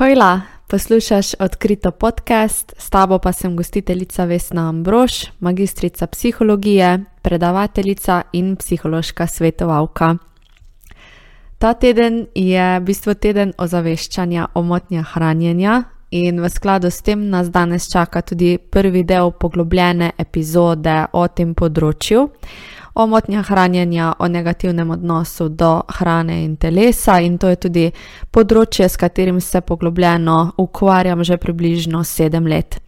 Hojla, poslušaš odkrito podcast, s tabo pa sem gostiteljica Vesna Ambrož, magistrica psihologije, predavateljica in psihološka svetovalka. Ta teden je v bistvu teden ozaveščanja o motnjah hranjenja, in v skladu s tem nas danes čaka tudi prvi del poglobljene epizode o tem področju o motnjah hranjenja, o negativnem odnosu do hrane in telesa, in to je tudi področje, s katerim se poglobljeno ukvarjam že približno sedem let.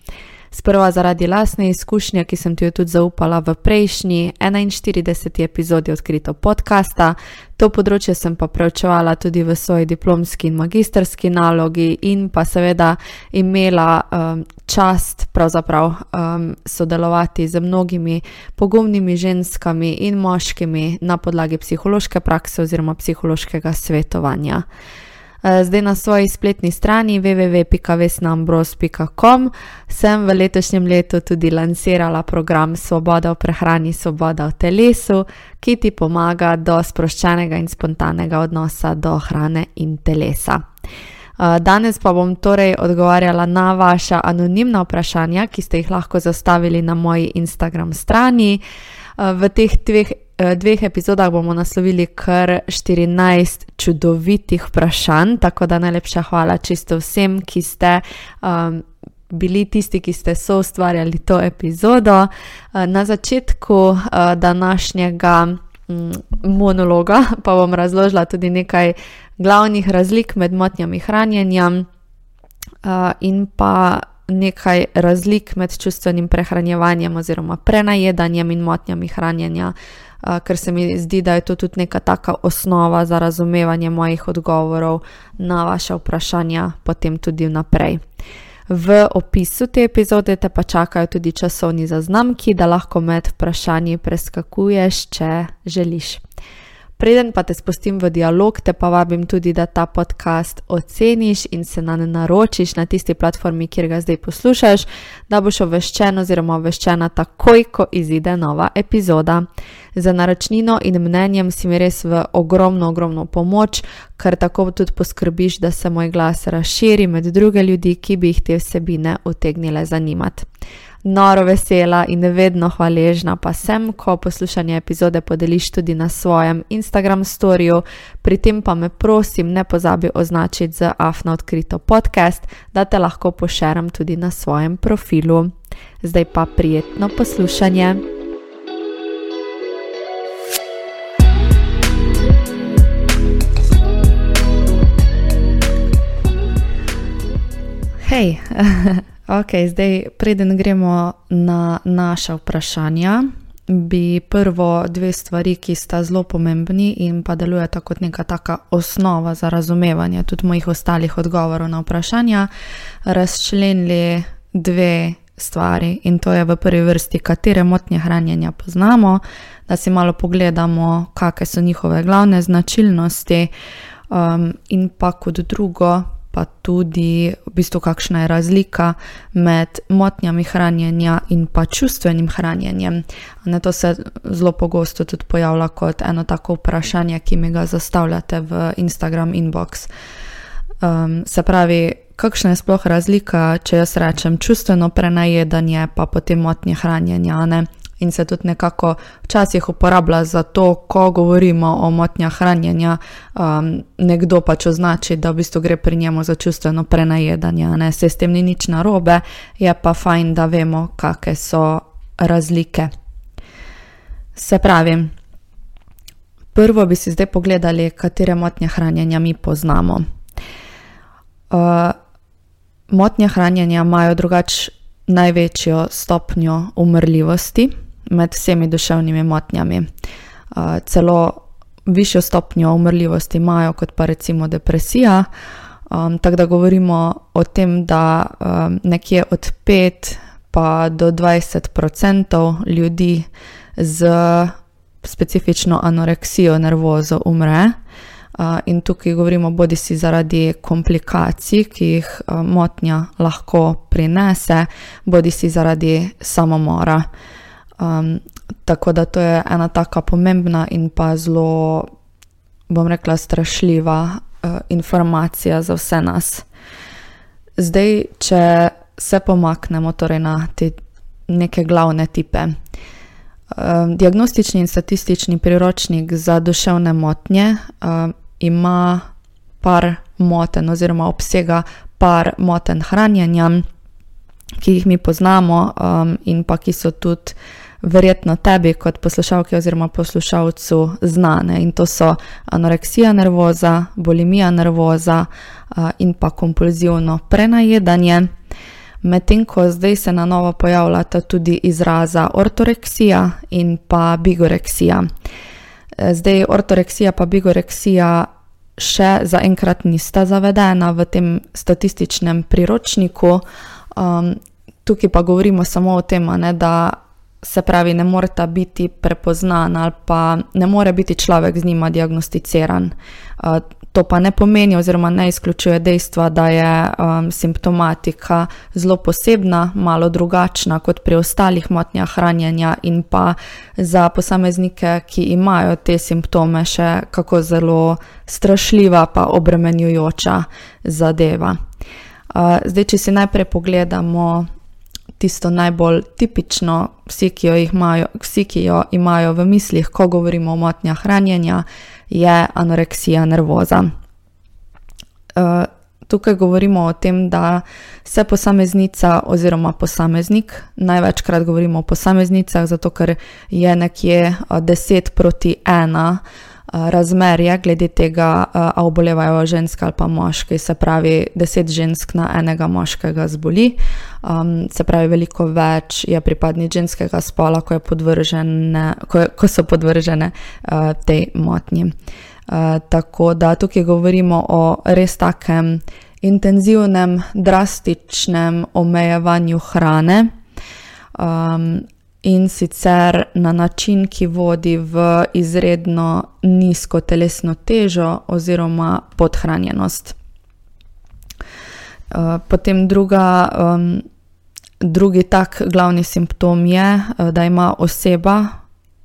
Sprva zaradi lastne izkušnje, ki sem ti jo tudi zaupala v prejšnji 41. epizodi odkrito podcasta. To področje sem pa preučevala tudi v svoji diplomski in magistrski nalogi, in pa seveda imela um, čast pravzaprav um, sodelovati z mnogimi pogumnimi ženskami in moškimi na podlagi psihološke prakse oziroma psihološkega svetovanja. Zdaj na svoji spletni strani www.vesnambros.com sem v letošnjem letu tudi lansirala program Svoboda v prehrani, Svoboda v telesu, ki ti pomaga do sproščenega in spontanega odnosa do hrane in telesa. Danes pa bom torej odgovarjala na vaša anonimna vprašanja, ki ste jih lahko zastavili na moji Instagram strani. V teh dveh Eh, dveh epizodah bomo naslovili kar 14 čudovitih vprašanj, tako da najlepša hvala čisto vsem, ki ste. Um, Bili tisti, ki ste so ustvarjali to epizodo. Eh, na začetku eh, današnjega mm, monologa pa bom razložila tudi nekaj glavnih razlik med motnjami hranjenja in pa nekaj razlik med čustvenim prehranjevanjem oziroma prenajedanjem in motnjami hranjenja, ker se mi zdi, da je to tudi neka taka osnova za razumevanje mojih odgovorov na vaše vprašanja, potem tudi naprej. V opisu te epizode te pa čakajo tudi časovni zaznamki, da lahko med vprašanji preskakuješ, če želiš. Preden pa te spustim v dialog, te pa vabim tudi, da ta podcast oceniš in se na ne naročiš na tisti platformi, kjer ga zdaj poslušaš, da boš obveščen oziroma obveščena takoj, ko izide nova epizoda. Za naročnino in mnenjem si mi res v ogromno, ogromno pomoč, ker tako tudi poskrbiš, da se moj glas razširi med druge ljudi, ki bi jih te vsebine utegnile zanimati noro vesela in vedno hvaležna pa sem, ko poslušanje epizode podeliš tudi na svojem Instagram storju. Pri tem pa me prosim, ne pozabi označiti za Afna odkrito podcast, da te lahko pošeram tudi na svojem profilu. Zdaj pa prijetno poslušanje. Hej, Ok, zdaj, preden gremo na naša vprašanja, bi prvo dve stvari, ki sta zelo pomembni in pa delujeta kot neka taka osnova za razumevanje tudi mojih ostalih odgovorov na vprašanja, razčlenili dve stvari. In to je v prvi vrsti, katere motnje hranjenja poznamo, da si malo pogledamo, kakšne so njihove glavne značilnosti, um, in pa kot drugo, pa tudi v bistvu kakšna je razlika med motnjami hranjenja in pa čustvenim hranjenjem. Ne, to se zelo pogosto tudi pojavlja kot eno tako vprašanje, ki mi ga zastavljate v Instagram inbox. Um, se pravi, kakšna je sploh razlika, če jaz rečem čustveno prenajedanje, pa potem motnje hranjenja. Ne? In se tudi nekako včasih uporablja za to, ko govorimo o motnjah hranjenja, um, nekdo pač označi, da v bistvu gre pri njemu za čustveno prenajedanje. Ne? Se s tem ni nič narobe, je pa fajn, da vemo, kakšne so razlike. Se pravi, prvo bi si zdaj pogledali, katere motnje hranjenja mi poznamo. Uh, motnje hranjenja imajo drugače največjo stopnjo umrljivosti med vsemi duševnimi motnjami. Uh, celo višjo stopnjo umrljivosti imajo kot pa recimo depresija. Um, tako da govorimo o tem, da um, nekje od 5 pa do 20 odstotkov ljudi z specifično anoreksijo nervozo umre. Uh, in tukaj govorimo bodi si zaradi komplikacij, ki jih uh, motnja lahko prinese, bodi si zaradi samomora. Uh, Um, tako da to je ena tako pomembna in pa zelo, bom rekla, strašljiva uh, informacija za vse nas. Zdaj, če se pomaknemo torej na te neke glavne tipe. Diagnostični in statistični priročnik za duševne motnje ima par moten oziroma obsega par moten hranjenja, ki jih mi poznamo in pa ki so tudi verjetno tebi kot poslušalki oziroma poslušalcu znane in to so anoreksija nervoza, bulimija nervoza in pa kompulzivno prenajedanje. Medtem ko zdaj se na novo pojavljata tudi izraza ortoreksija in pa bigoreksija. Zdaj ortoreksija pa bigoreksija še zaenkrat nista zavedena v tem statističnem priročniku, um, tukaj pa govorimo samo o tem, ne, da se pravi, ne moreta biti prepoznana ali pa ne more biti človek z njima diagnosticiran. Uh, to pa ne pomeni, oziroma ne izključuje dejstva, da je um, simptomatika zelo posebna, malo drugačna kot pri ostalih motnjah hranjenja, in pa za posameznike, ki imajo te simptome, še kako zelo strašljiva, pa obremenjujoča zadeva. Uh, zdaj, če si najprej pogledamo tisto najbolj tipično, vsi ki, imajo, vsi, ki jo imajo v mislih, ko govorimo o motnjah hranjenja, je anoreksija nervoza. Uh, tukaj govorimo o tem, da se posameznica oziroma posameznik, največkrat govorimo o posameznicah, zato ker je nekje 10 proti 1 razmerje glede tega, ali obolevajo ženske ali pa moški. Se pravi, deset žensk na enega moškega zboli, um, se pravi, veliko več je pripadnic ženskega spola, ko, ko, ko so podvržene uh, tej motnji. Uh, tako da tukaj govorimo o res takem intenzivnem, drastičnem omejevanju hrane. Um, in sicer na način, ki vodi v izredno nizko telesno težo oziroma podhranjenost. Eh, potem druga, drugi tak glavni simptom je, eh, da ima oseba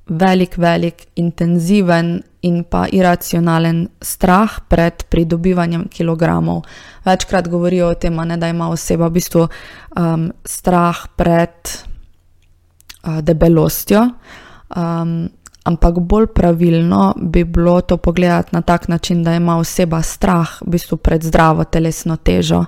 velik, velik, intenziven in pa iracionalen strah pred pridobivanjem kilogramov. Večkrat govorijo o tem, ne, da ima oseba v bistvu um, strah pred debelostjo. Um, ampak bolj pravilno bi bilo to pogledati na tak način, da ima oseba strah v bistvu pred zdravo telesno težo,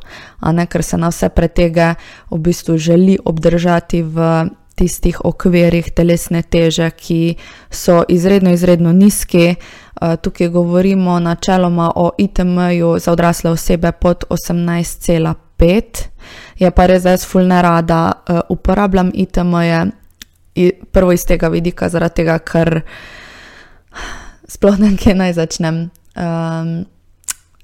ne ker se na vse pretege v bistvu želi obdržati v tistih okvirih telesne teže, ki so izredno, izredno nizki. Tukaj govorimo načeloma o ITM-ju za odrasle osebe pod 18,5. Je pa res, da jaz fulne rada uporabljam ITM-je prvo iz tega vidika, zaradi tega, ker sploh ne vem, kje naj začnem. Um,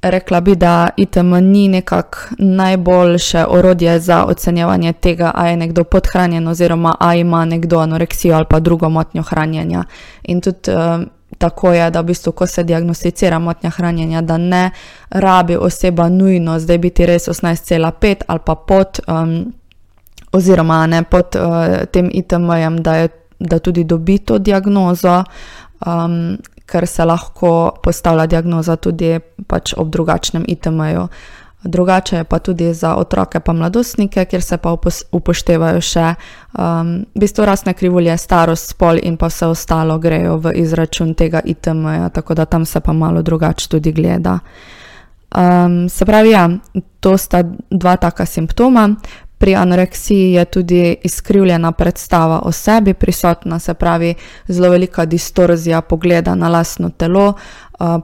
rekla bi, da ITM ni nekako najboljše orodje za ocenjevanje tega, ali je nekdo podhranjen, oziroma ali ima nekdo anoreksijo ali pa drugo motnjo hranjenja. In tudi um, tako je, da v bistvu, ko se diagnosticira motnja hranjenja, da ne rabi oseba nujno zdaj biti res 18,5 ali pa pod. Um, oziroma ne pod uh, tem ITM-jem, da, da tudi dobi to diagnozo, um, ker se lahko postavlja diagnoza tudi pač ob drugačnem ITM-ju. Drugače je pa tudi za otroke in mladostnike, kjer se pa upoštevajo še um, bistvo rasne krivulje, starost, spol in pa vse ostalo grejo v izračun tega ITM-ja, tako da tam se pa malo drugače tudi gleda. Um, se pravi, ja, to sta dva taka simptoma. Pri anoreksiji je tudi izkrivljena predstava o sebi prisotna, se pravi, zelo velika distorzija pogleda na lastno telo.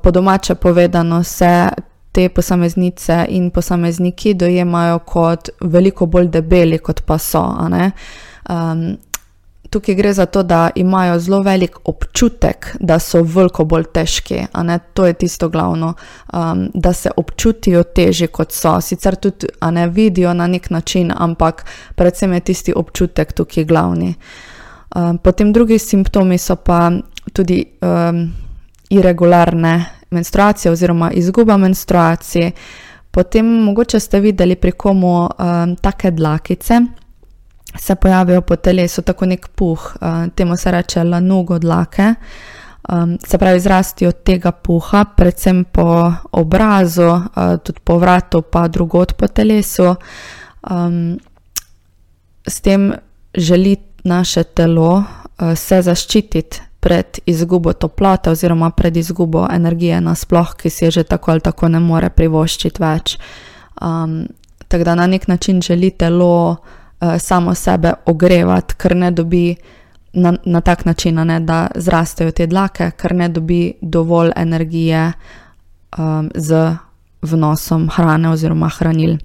Po domače povedano se te posameznice in posamezniki dojemajo kot veliko bolj debeli, kot pa so tukaj gre za to, da imajo zelo velik občutek, da so veliko bolj težki. To je tisto glavno, um, da se občutijo težje, kot so. Sicer tudi ne vidijo na nek način, ampak predvsem je tisti občutek tukaj glavni. Um, potem drugi simptomi so pa tudi um, irregularne menstruacije oziroma izguba menstruacije. Potem mogoče ste videli pri komu um, take dlakice se pojavijo po telesu, tako nek puh, uh, temu se reče lanugo dlake. Um, se pravi, zrasti od tega puha, predvsem po obrazu, uh, tudi po vratu, pa drugot po telesu. Um, s tem želi naše telo uh, se zaščititi pred izgubo toplote, oziroma pred izgubo energije, nasploh, ki si je že tako ali tako ne more privoščiti več. Um, tako da na nek način želi telo samo sebe ogrevati, ker ne dobi na, na tak način, ne, da zrastejo te dlake, ker ne dobi dovolj energije um, z vnosom hrane oziroma hranil.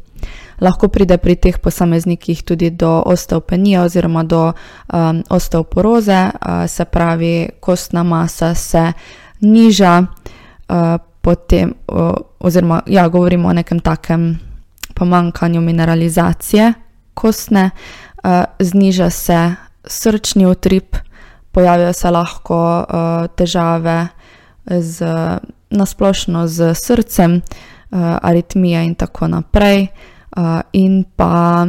Lahko pride pri teh posameznikih tudi do osteopenije oziroma do um, osteoporoze, uh, se pravi, kostna masa se niža, uh, potem, uh, oziroma ja, govorimo o nekem takem pomankanju mineralizacije kostne, uh, zniža se srčni utrip, pojavijo se lahko uh, težave z, nasplošno z srcem, uh, aritmija in tako naprej. In pa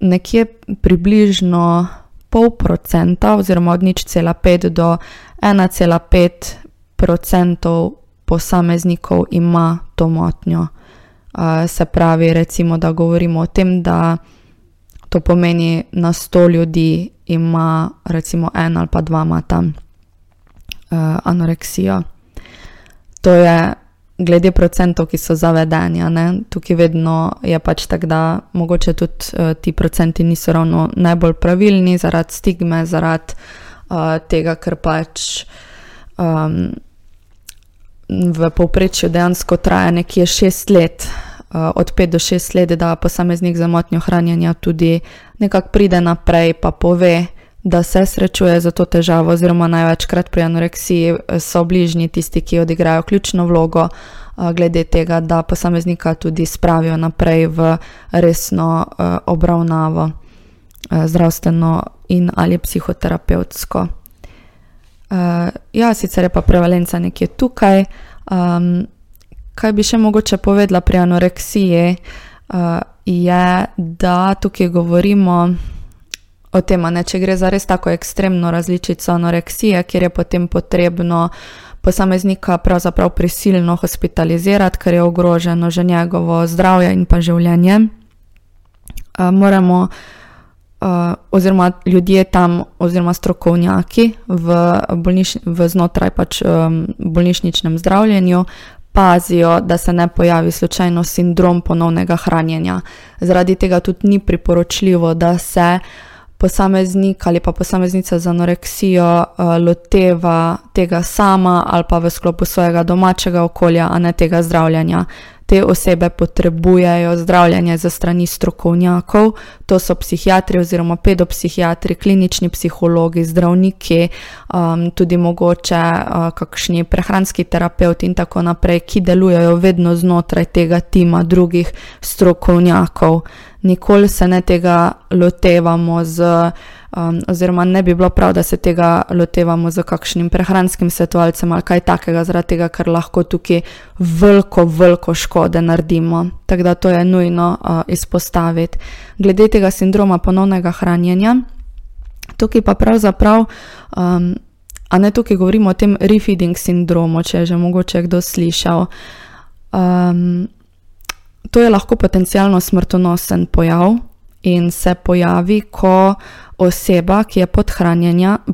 nekje približno pol procenta, oziroma od nič cela pet do 1,5 procentov posameznikov ima to motnjo. Se pravi, recimo, da govorimo o tem, da to pomeni na 100 ljudi ima recimo en ali pa dva mata uh, anoreksijo. To je glede procentov, ki so zavedeni. Tukaj vedno je pač tako, da mogoče tudi uh, ti procenti niso ravno najbolj pravilni zaradi stigme, zaradi uh, tega, ker pač. Um, V povprečju dejansko traja nekje šest let, od pet do šest let, da posameznik za motnjo hranjenja tudi nekako pride naprej, pa pove, da se srečuje z to težavo, oziroma največkrat pri anoreksiji so bližnji tisti, ki odigrajo ključno vlogo, glede tega, da posameznika tudi spravijo naprej v resno obravnavo, zdravstveno in ali psihoterapevtsko. Ja, sicer je pa prevalenca nekje tukaj. Um, kaj bi še mogoče povedala pri anoreksiji, uh, je, da tukaj govorimo o tem, da če gre za res tako ekstremno različico anoreksije, kjer je potem potrebno posameznika pravzaprav prisilno hospitalizirati, ker je ogroženo že njegovo zdravje in pa življenje. Uh, moramo, uh, oziroma ljudje tam, oziroma strokovnjaki v, bolniš, v znotraj pač, um, bolnišničnem zdravljenju, pazijo, da se ne pojavi slučajno sindrom ponovnega hranjenja. Zaradi tega tudi ni priporočljivo, da se posameznik ali pa posameznica z anoreksijo uh, loteva tega sama ali pa v sklopu svojega domačega okolja, a ne tega zdravljenja te osebe potrebujejo zdravljenje za strani strokovnjakov, to so psihiatri oziroma pedopsihiatri, klinični psihologi, zdravniki, um, tudi mogoče uh, kakšni prehranski terapeuti in tako naprej, ki delujejo vedno znotraj tega tima drugih strokovnjakov. Nikoli se ne tega lotevamo z um, oziroma ne bi bilo prav, da se tega lotevamo z kakšnim prehranskim svetovalcem ali kaj takega, zaradi tega, ker lahko tukaj veliko, veliko škode naredimo. Tako da to je nujno uh, izpostaviti. Glede tega sindroma ponovnega hranjenja, tukaj pa pravzaprav. Um, A ne tukaj govorimo o tem refeeding sindromu, če je že mogoče kdo slišal. Um, to je lahko potencialno smrtonosen pojav in se pojavi, ko oseba, ki je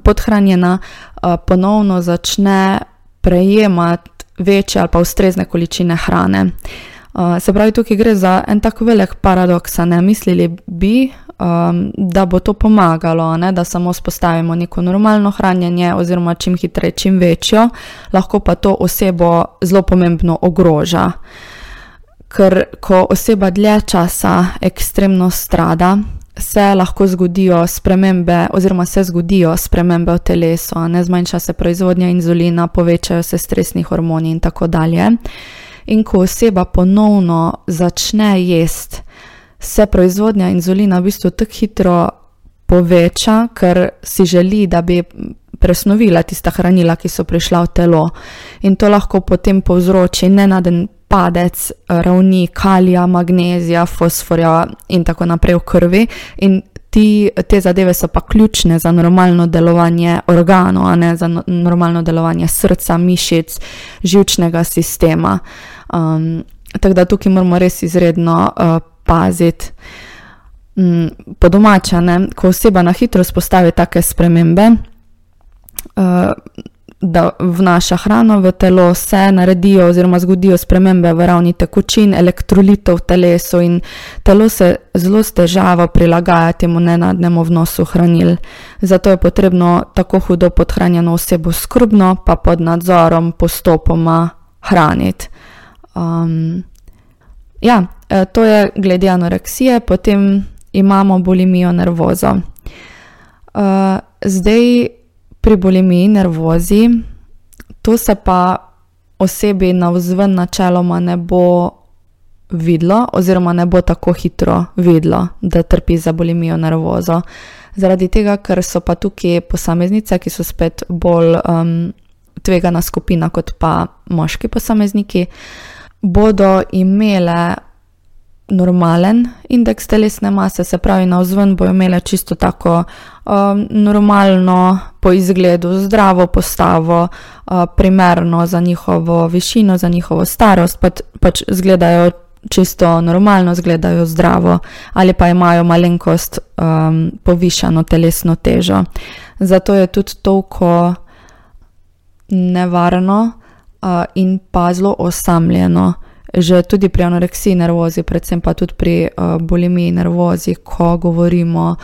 podhranjena, eh, ponovno začne prejemati večje ali pa ustrezne količine hrane. Eh, se pravi, tukaj gre za en tako velik paradoks, ne mislili bi, um, da bo to pomagalo, ne? da samo spostavimo neko normalno hranjenje, oziroma čim hitreje, čim večjo, lahko pa to osebo zelo pomembno ogroža. Ker ko oseba dlje časa ekstremno strada, se lahko zgodijo spremembe, oziroma se zgodijo spremembe v telesu, ne zmanjša se proizvodnja inzulina, povečajo se stresni hormoni in tako dalje. In ko oseba ponovno začne jesti, se proizvodnja inzulina v bistvu tako hitro poveča, ker si želi, da bi presnovila tista hranila, ki so prišla v telo. In to lahko potem povzroči nenaden padec ravni kalija, magnezija, fosforja in tako naprej v krvi, in ti, te zadeve so pa ključne za normalno delovanje organov, a ne za no, normalno delovanje srca, mišic, žilčnega sistema. Um, tako da tukaj moramo res izredno uh, paziti. Um, po domačane, ko oseba na hitro spostavi take spremembe, uh, da vnaša hrano v telo, se naredijo oziroma zgodijo spremembe v ravni tekočin, elektrolitov v telesu in telo se zelo s težavo prilagaja temu nenadnemu vnosu hranil. Zato je potrebno tako hudo podhranjeno osebo skrbno, pa pod nadzorom postopoma hraniti. Um, ja, e, to je glede anoreksije, potem imamo bulimijo nervozo. Uh, zdaj, pri bulimiji, nervozi, to se pa osebi na vzven načeloma ne bo videlo, oziroma ne bo tako hitro videlo, da trpi za bulimijo, nervozo. Zaradi tega, ker so pa tukaj posameznice, ki so spet bolj um, tvegana skupina kot pa moški posamezniki, bodo imele normalen indeks telesne mase, se pravi, na vzven bo imela čisto tako um, normalno, po izgledu, zdravo postavo, uh, primerno za njihovo višino, za njihovo starost, pač, pač izgledajo čisto normalno, izgledajo zdravo, ali pa imajo malenkost um, povišano telesno težo. Zato je tudi toliko nevarno uh, in pa zelo osamljeno že tudi pri anoreksiji nervozi, predvsem pa tudi pri uh, bulimiji nervozi, ko govorimo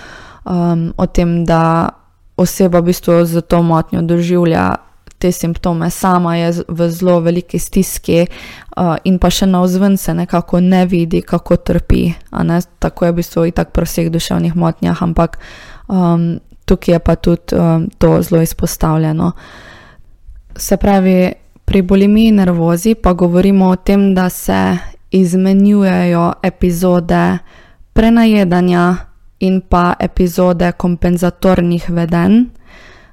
um, o tem, da oseba v bistvu z to motnjo doživlja te simptome, sama je v zelo veliki stiski uh, in pa še na vzven se nekako ne vidi, kako trpi. Tako je v bistvu i tak pri vseh duševnih motnjah, ampak um, tukaj je pa tudi um, to zelo izpostavljeno. Se pravi, Pri bulimiji nervozi pa govorimo o tem, da se izmenjujejo epizode prenajedanja in pa epizode kompenzatornih vedenj.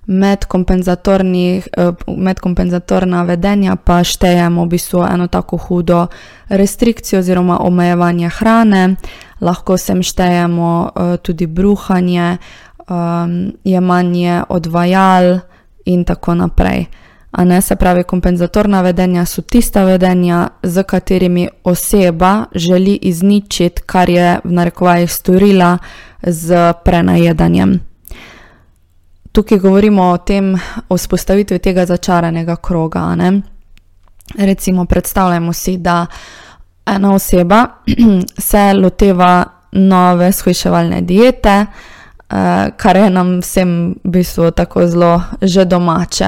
Med, eh, med kompenzatorna vedenja pa štejemo v bistvu eno tako hudo restrikcijo oziroma omejevanje hrane, lahko sem štejemo uh, tudi bruhanje, um, jemanje odvajal in tako naprej. A ne se pravi, kompenzatorna vedenja so tista vedenja, z katerimi oseba želi izničiti, kar je v narekovajih storila z prenajedanjem. Tukaj govorimo o tem, o vzpostavitvi tega začaranega kroga. Ne? Recimo, predstavljamo si, da ena oseba se loteva nove shujševalne diete, uh, kar je nam vsem v bistvu tako zelo že domače.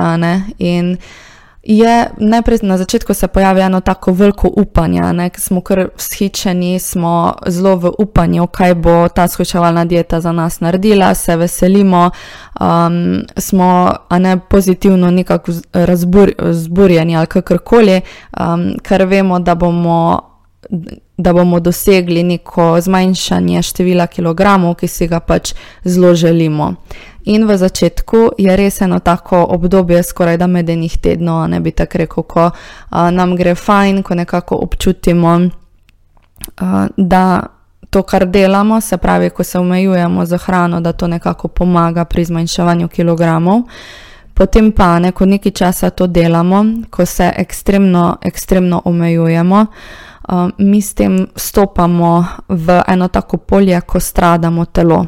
In je najprej na začetku se pojavi eno tako veliko upanje, ker smo kar vzhičeni, smo zelo v upanju, kaj bo ta skušavalna dieta za nas naredila, se veselimo, um, smo ne pozitivno nekako razburjeni ali kakorkoli, um, ker vemo, da bomo da bomo dosegli neko zmanjšanje števila kilogramov, ki si ga pač zelo želimo. In v začetku je res eno tako obdobje, skoraj da medenih tednov, ne bi tako rekel, ko a, nam gre fajn, ko nekako občutimo, a, da to, kar delamo, se pravi, ko se omejujemo za hrano, da to nekako pomaga pri zmanjševanju kilogramov. Potem pa neko nekaj časa to delamo, ko se ekstremno, ekstremno omejujemo mi s tem stopamo v eno tako polje, ko stradamo telo.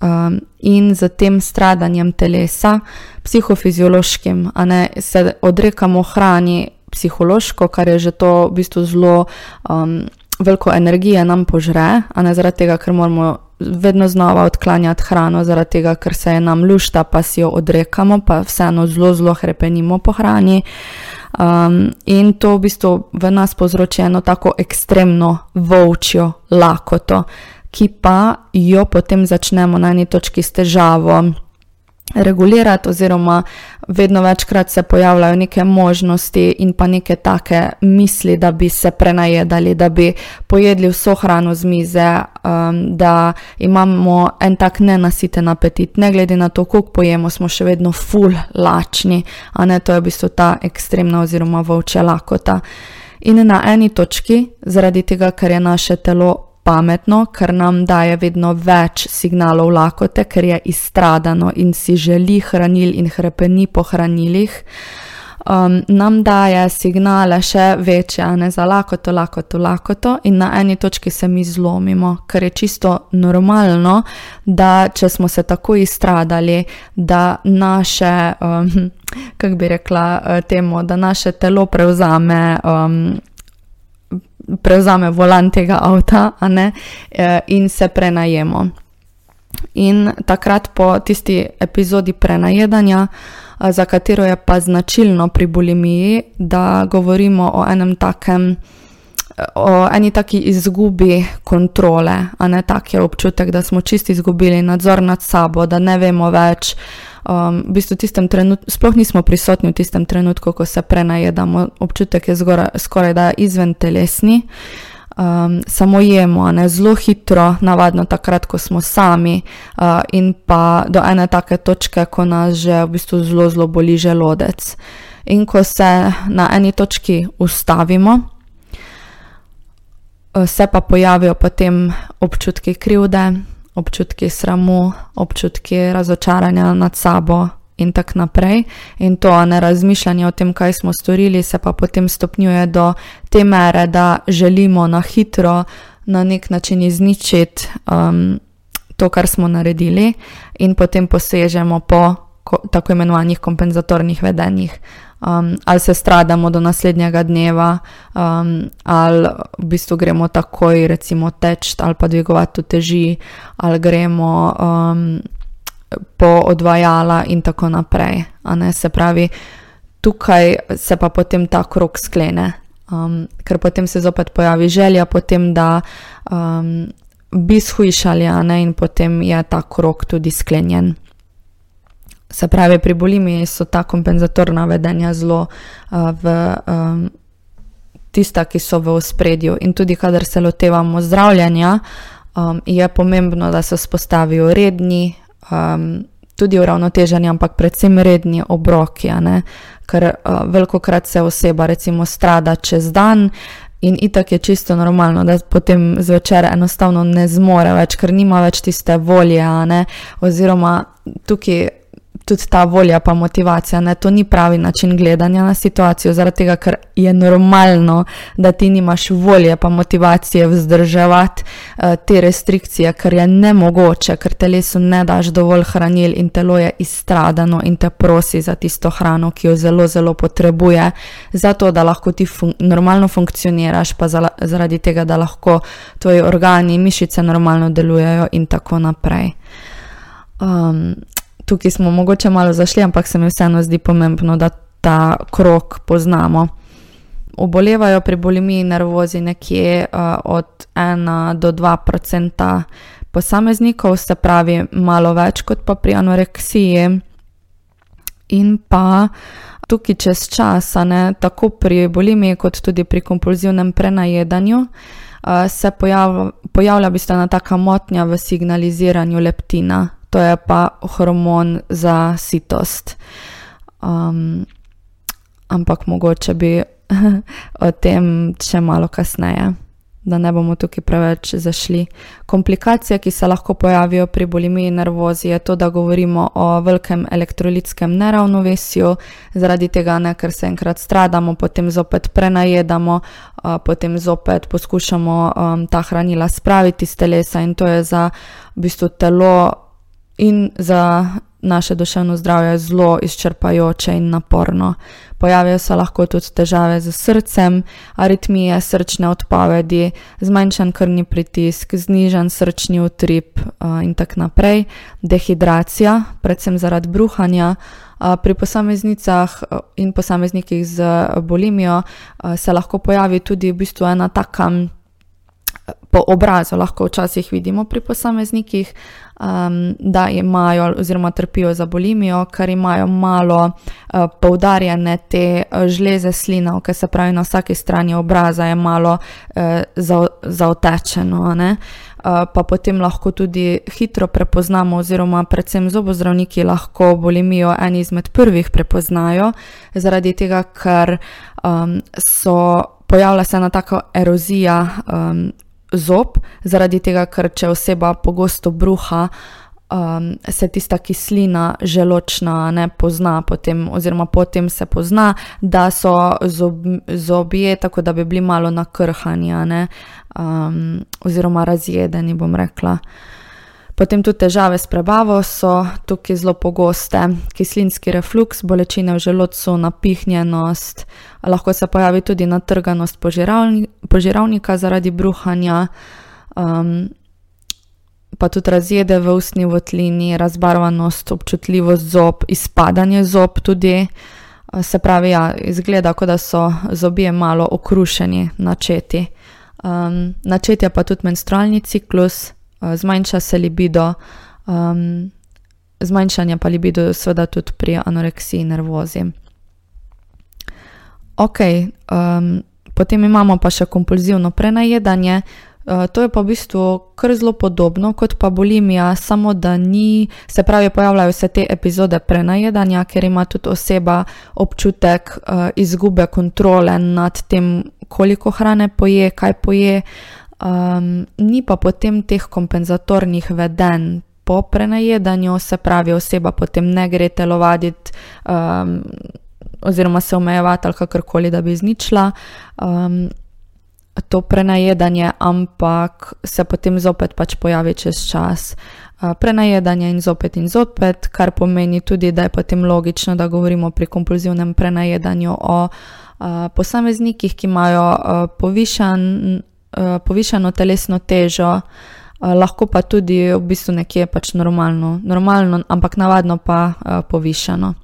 Um, in z tem stradanjem telesa, psihofiziološkim, ne se odrekamo hrani psihološko, kar je že to v bistvu zelo um, veliko energije nam požre, a ne zaradi tega, ker moramo vedno znova odklanjati hrano, zaradi tega, ker se je nam lušta, pa si jo odrekamo, pa vseeno zelo, zelo krepenimo po hrani. Um, in to v bistvu v nas povzroči eno tako ekstremno volčjo lakoto, ki pa jo potem začnemo na eni točki s težavo regulirati, oziroma vedno večkrat se pojavljajo neke možnosti in pa neke take misli, da bi se prenajedali, da bi pojedli vso hrano z mize, um, da imamo en tak nenasiten apetit, ne glede na to, koliko pojemo, smo še vedno full lačni, a ne to je v bistvu ta ekstremna oziroma volča lakota. In na eni točki, zaradi tega, ker je naše telo pametno, ker nam daje vedno več signalov lakote, ker je izstradano in si želi hranil in hrepeni po hranilih um, nam daje signale še večje, ne za lakoto, lakoto, lakoto, in na eni točki se mi zlomimo, ker je čisto normalno, da če smo se tako izstradali, da naše, um, kako bi rekla, uh, temu, da naše telo prevzame. Um, Prevzame volan tega avta, ne, uh, in se prenajemo. In takrat, po tisti epizodi prenajedanja, uh, za katero je pa značilno pri bulimiji, da govorimo o enem takem. O eni taki izgubi kontrole, a ne tak je občutek, da smo čisti izgubili nadzor nad sabo, da ne vemo več. Um, v bistvu sploh nismo prisotni v tistem trenutku, ko se prenajedamo, občutek je zgora, skoraj da izven telesni. Um, samo jemo, ne zelo hitro, navadno takrat, ko smo sami, uh, in pa do ene take točke, ko nas že v bistvu zelo, zelo boli želodec. In ko se na eni točki ustavimo, uh, se pa pojavijo potem občutki krivde, občutki sramu, občutki razočaranja nad sabo, in tako naprej. In to ne razmišljanje o tem, kaj smo storili, se pa potem stopnjuje do te mere, da želimo na hitro na nek način izničiti um, to, kar smo naredili, in potem posežemo po ko, tako imenovanih kompenzatornih vedenjih. Um, ali se stradamo do naslednjega dneva, um, ali v bistvu gremo takoj, recimo, teč ali pa dvigovati teži, ali gremo. Um, po odvajala in tako naprej. Se pravi, tukaj se pa potem ta krok sklene, um, ker potem se zopet pojavi želja, potem da um, bi shujšali, in potem je ta krok tudi sklenjen. Se pravi, pri bolimi so ta kompenzatorna vedenja zelo uh, v. Um, Tista, ki so v ospredju, in tudi, kadar se lotevamo zdravljenja, um, je pomembno, da se vzpostavijo redni, um, tudi uravnoteženi, ampak predvsem redni obroki, ker uh, veliko krat se oseba recimo strada čez dan. In itak je čisto normalno, da potem zvečer enostavno ne zmore več, ker nima več tiste volje, oziroma tukaj tudi ta volja, pa motivacija. Ne? To ni pravi način gledanja na situacijo, zaradi tega, ker je normalno, da ti nimaš volje, pa motivacije vzdrževati uh, te restrikcije, ker je nemogoče, ker telesu ne daš dovolj hranil in telo je izstradano in te prosi za tisto hrano, ki jo zelo, zelo potrebuje, zato da lahko ti fun normalno funkcioniraš, pa zaradi tega, da lahko tvoji organi, mišice normalno delujejo in tako naprej. Um, tukaj smo mogoče malo zašli, ampak se mi vseeno zdi pomembno, da ta krok poznamo. Obolevajo pri bulimiji nervozi nekje uh, od 1 do 2 odstotka posameznikov, se pravi, malo več kot pa pri anoreksiji. In pa tukaj čez čas, ne, tako pri bulimiji, kot tudi pri kompulzivnem prenajedanju, uh, se pojav, pojavlja bistvena taka motnja v signaliziranju leptina to je pa hormon za sitost. Um, ampak mogoče bi o tem še malo kasneje, da ne bomo tukaj preveč zašli. Komplikacije, ki se lahko pojavijo pri bulimiji nervozi, je to, da govorimo o velikem elektrolitskem neravnovesju, zaradi tega, ne, ker se enkrat stradamo, potem zopet prenajedamo, uh, potem zopet poskušamo um, ta hranila spraviti iz telesa, in to je za v bistvu telo in za naše duševno zdravje zelo izčrpajoče in naporno. Pojavijo se lahko tudi težave z srcem, aritmije, srčne odpovedi, zmanjšan krvni pritisk, znižen srčni utrip in tako naprej, dehidracija, predvsem zaradi bruhanja. Uh, pri posameznicah in posameznikih z bolimijo se lahko pojavi tudi v bistvu ena taka po obrazu lahko včasih vidimo pri posameznikih, um, da imajo oziroma trpijo za bolimijo, ker imajo malo uh, poudarjene te uh, žleze slina, ki se pravi na vsaki strani obraza, je malo uh, zaotečeno. Uh, pa potem lahko tudi hitro prepoznamo, oziroma predvsem zobozdravniki lahko bolimijo eni izmed prvih prepoznajo, zaradi tega, ker um, so pojavlja se ena taka erozija um, zob, zaradi tega, ker če oseba pogosto bruha, um, se tista kislina želočna ne pozna, potem, oziroma potem se pozna, da so zob, zobje, tako da bi bili malo nakrhani, um, oziroma razjedeni, bom rekla. Potem tudi težave s prebavo so tukaj zelo pogoste, kislinski refluks, bolečine v želodcu, napihnjenost, lahko se pojavi tudi natrganost požiralnika zaradi bruhanja, um, pa tudi razjede v ustni votlini, razbarvanost, občutljivost zob, izpadanje zob tudi. Se pravi, ja, izgleda, kot da so zobje malo okrušeni, načeti. Um, načet je pa tudi menstrualni ciklus, uh, zmanjša se libido, um, zmanjšanje pa libido, seveda tudi pri anoreksiji in nervozi. Ok, um, potem imamo pa še kompulzivno prenajedanje. Uh, to je pa v bistvu kar zelo podobno kot pa bulimija, samo da ni, se pravi, pojavljajo se te epizode prenajedanja, ker ima tudi oseba občutek uh, izgube kontrole nad tem, koliko hrane poje, kaj poje, um, ni pa potem teh kompenzatornih vedenj. Po prenajedanju se pravi, oseba potem ne gre telovaditi, um, oziroma se omejevati ali kakorkoli, da bi izničila um, to prenajedanje, ampak se potem zopet pač pojavi čez čas. Uh, prenajedanje in zopet in zopet, kar pomeni tudi, da je potem logično, da govorimo pri kompulzivnem prenajedanju o uh, posameznikih, ki imajo uh, povišan, povišano telesno težo, uh, lahko pa tudi v bistvu nekje pač normalno, normalno ampak navadno pa uh, povišano.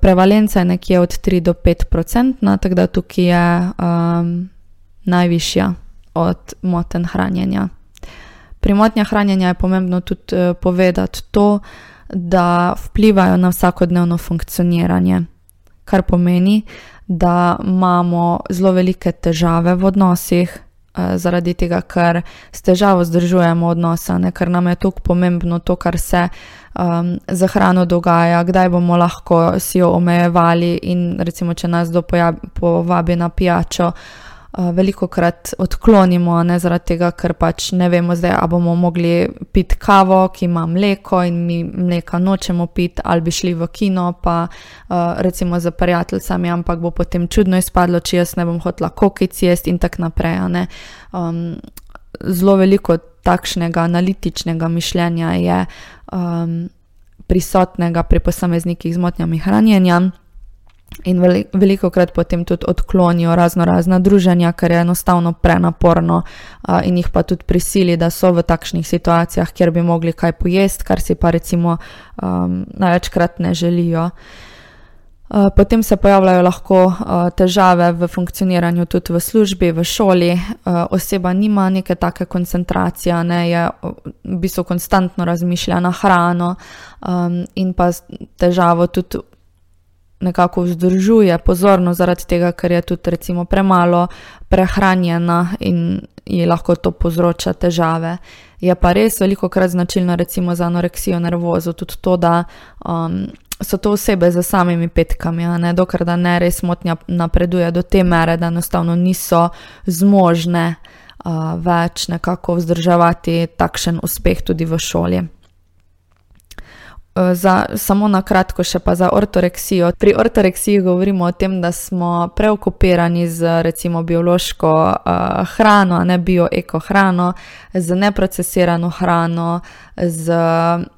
Prevalenca je nekje od 3 do 5 odstotkov, tako da tukaj je um, najvišja od moten hranjenja. Pri motnjah hranjenja je pomembno tudi povedati to, da vplivajo na vsakodnevno funkcioniranje kar pomeni, da imamo zelo velike težave v odnosih, eh, zaradi tega, ker s težavo zdržujemo odnose, ne? ker nam je tako pomembno to, kar se um, za hrano dogaja, kdaj bomo lahko si jo omejevali in recimo, če nas kdo povabi na pijačo veliko krat odklonimo, ne zaradi tega, ker pač ne vemo, zdaj, ali bomo mogli piti kavo, ki ima mleko in mi mleka nočemo piti, ali bi šli v kino, pa recimo za prijateljicami, ampak bo potem čudno izpadlo, če jaz ne bom hotla kokic jesti in tako naprej. Um, zelo veliko takšnega analitičnega mišljenja je um, prisotnega pri posameznikih z motnjami hranjenja. In veliko krat potem tudi odklonijo razno razna druženja, ker je enostavno prenaporno in jih pa tudi prisili, da so v takšnih situacijah, kjer bi mogli kaj pojesti, kar si pa recimo um, največkrat ne želijo. Potem se pojavljajo lahko težave v funkcioniranju tudi v službi, v šoli. Oseba nima neke take koncentracije, ne je v bistvu konstantno razmišlja na hrano um, in pa težavo tudi nekako vzdržuje pozornost zaradi tega, ker je tudi recimo premalo prehranjena in ji lahko to povzroča težave. Je pa res veliko krat značilno recimo za anoreksijo nervozo tudi to, da um, so to osebe z samimi petkami, ne, dokler da ne res motnja napreduje do te mere, da enostavno niso zmožne uh, več nekako vzdrževati takšen uspeh tudi v šoli. Eh, za, samo na kratko, še pa za ortoreksijo. Pri ortoreksiji govorimo o tem, da smo preokupirani z recimo biološko uh, hrano, ne bio-eko hrano, z neprocesirano hrano, z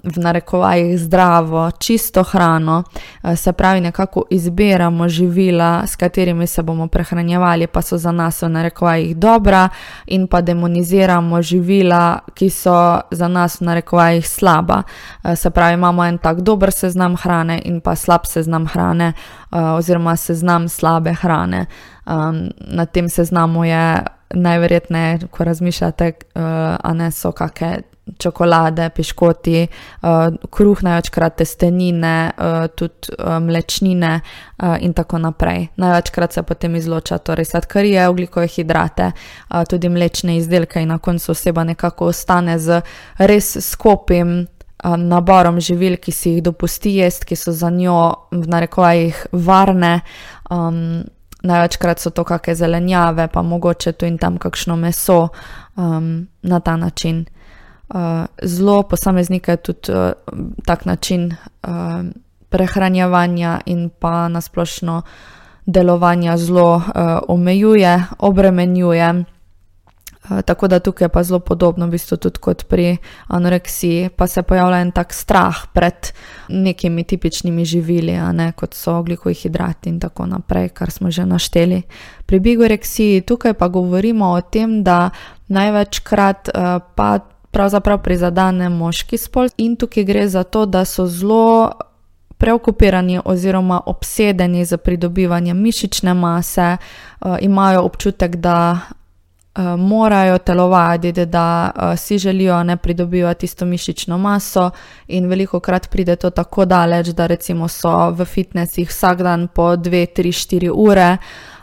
v narekovajih zdravo, čisto hrano. Uh, se pravi, nekako izbiramo živila, s katerimi se bomo prehranjevali, pa so za nas v narekovajih dobra, in pa demoniziramo živila, ki so za nas v narekovajih slaba. Uh, se pravi, imamo en tak dober seznam hrane in pa slab seznam hrane, uh, oziroma seznam slabe hrane. Um, na tem seznamu je najverjetneje, ko razmišljate, uh, a ne so kakšne čokolade, piškoti, uh, kruh, največkrat testenine, uh, tudi uh, mlečnine uh, in tako naprej. Največkrat se potem izloča torej sladkarije, ugljikove hidrate, uh, tudi mlečne izdelke in na koncu oseba nekako ostane z res skupim naborom živil, ki si jih dopusti jesti, ki so za njo v narekovajih varne. Um, največkrat so to kakšne zelenjave, pa mogoče tu in tam kakšno meso um, na ta način. Uh, zelo posameznike tudi uh, tak način uh, prehranjevanja in pa nasplošno delovanja zelo uh, omejuje, obremenjuje. Eh, tako da tukaj je pa zelo podobno, v bistvu tudi kot pri anoreksiji, pa se pojavlja en tak strah pred nekimi tipičnimi živili, ne, kot so oglikovi hidrati in tako naprej, kar smo že našteli. Pri bigoreksiji tukaj pa govorimo o tem, da največkrat uh, pa pravzaprav prizadene moški spol in tukaj gre za to, da so zelo. Preokupirani oziroma obsedeni z pridobivanjem mišične mase, uh, imajo občutek, da morajo telovaditi, da uh, si želijo ne pridobivati tisto mišično maso, in veliko krat pride to tako daleč, da recimo so v fitnesih vsak dan po 2, 3, 4 ure.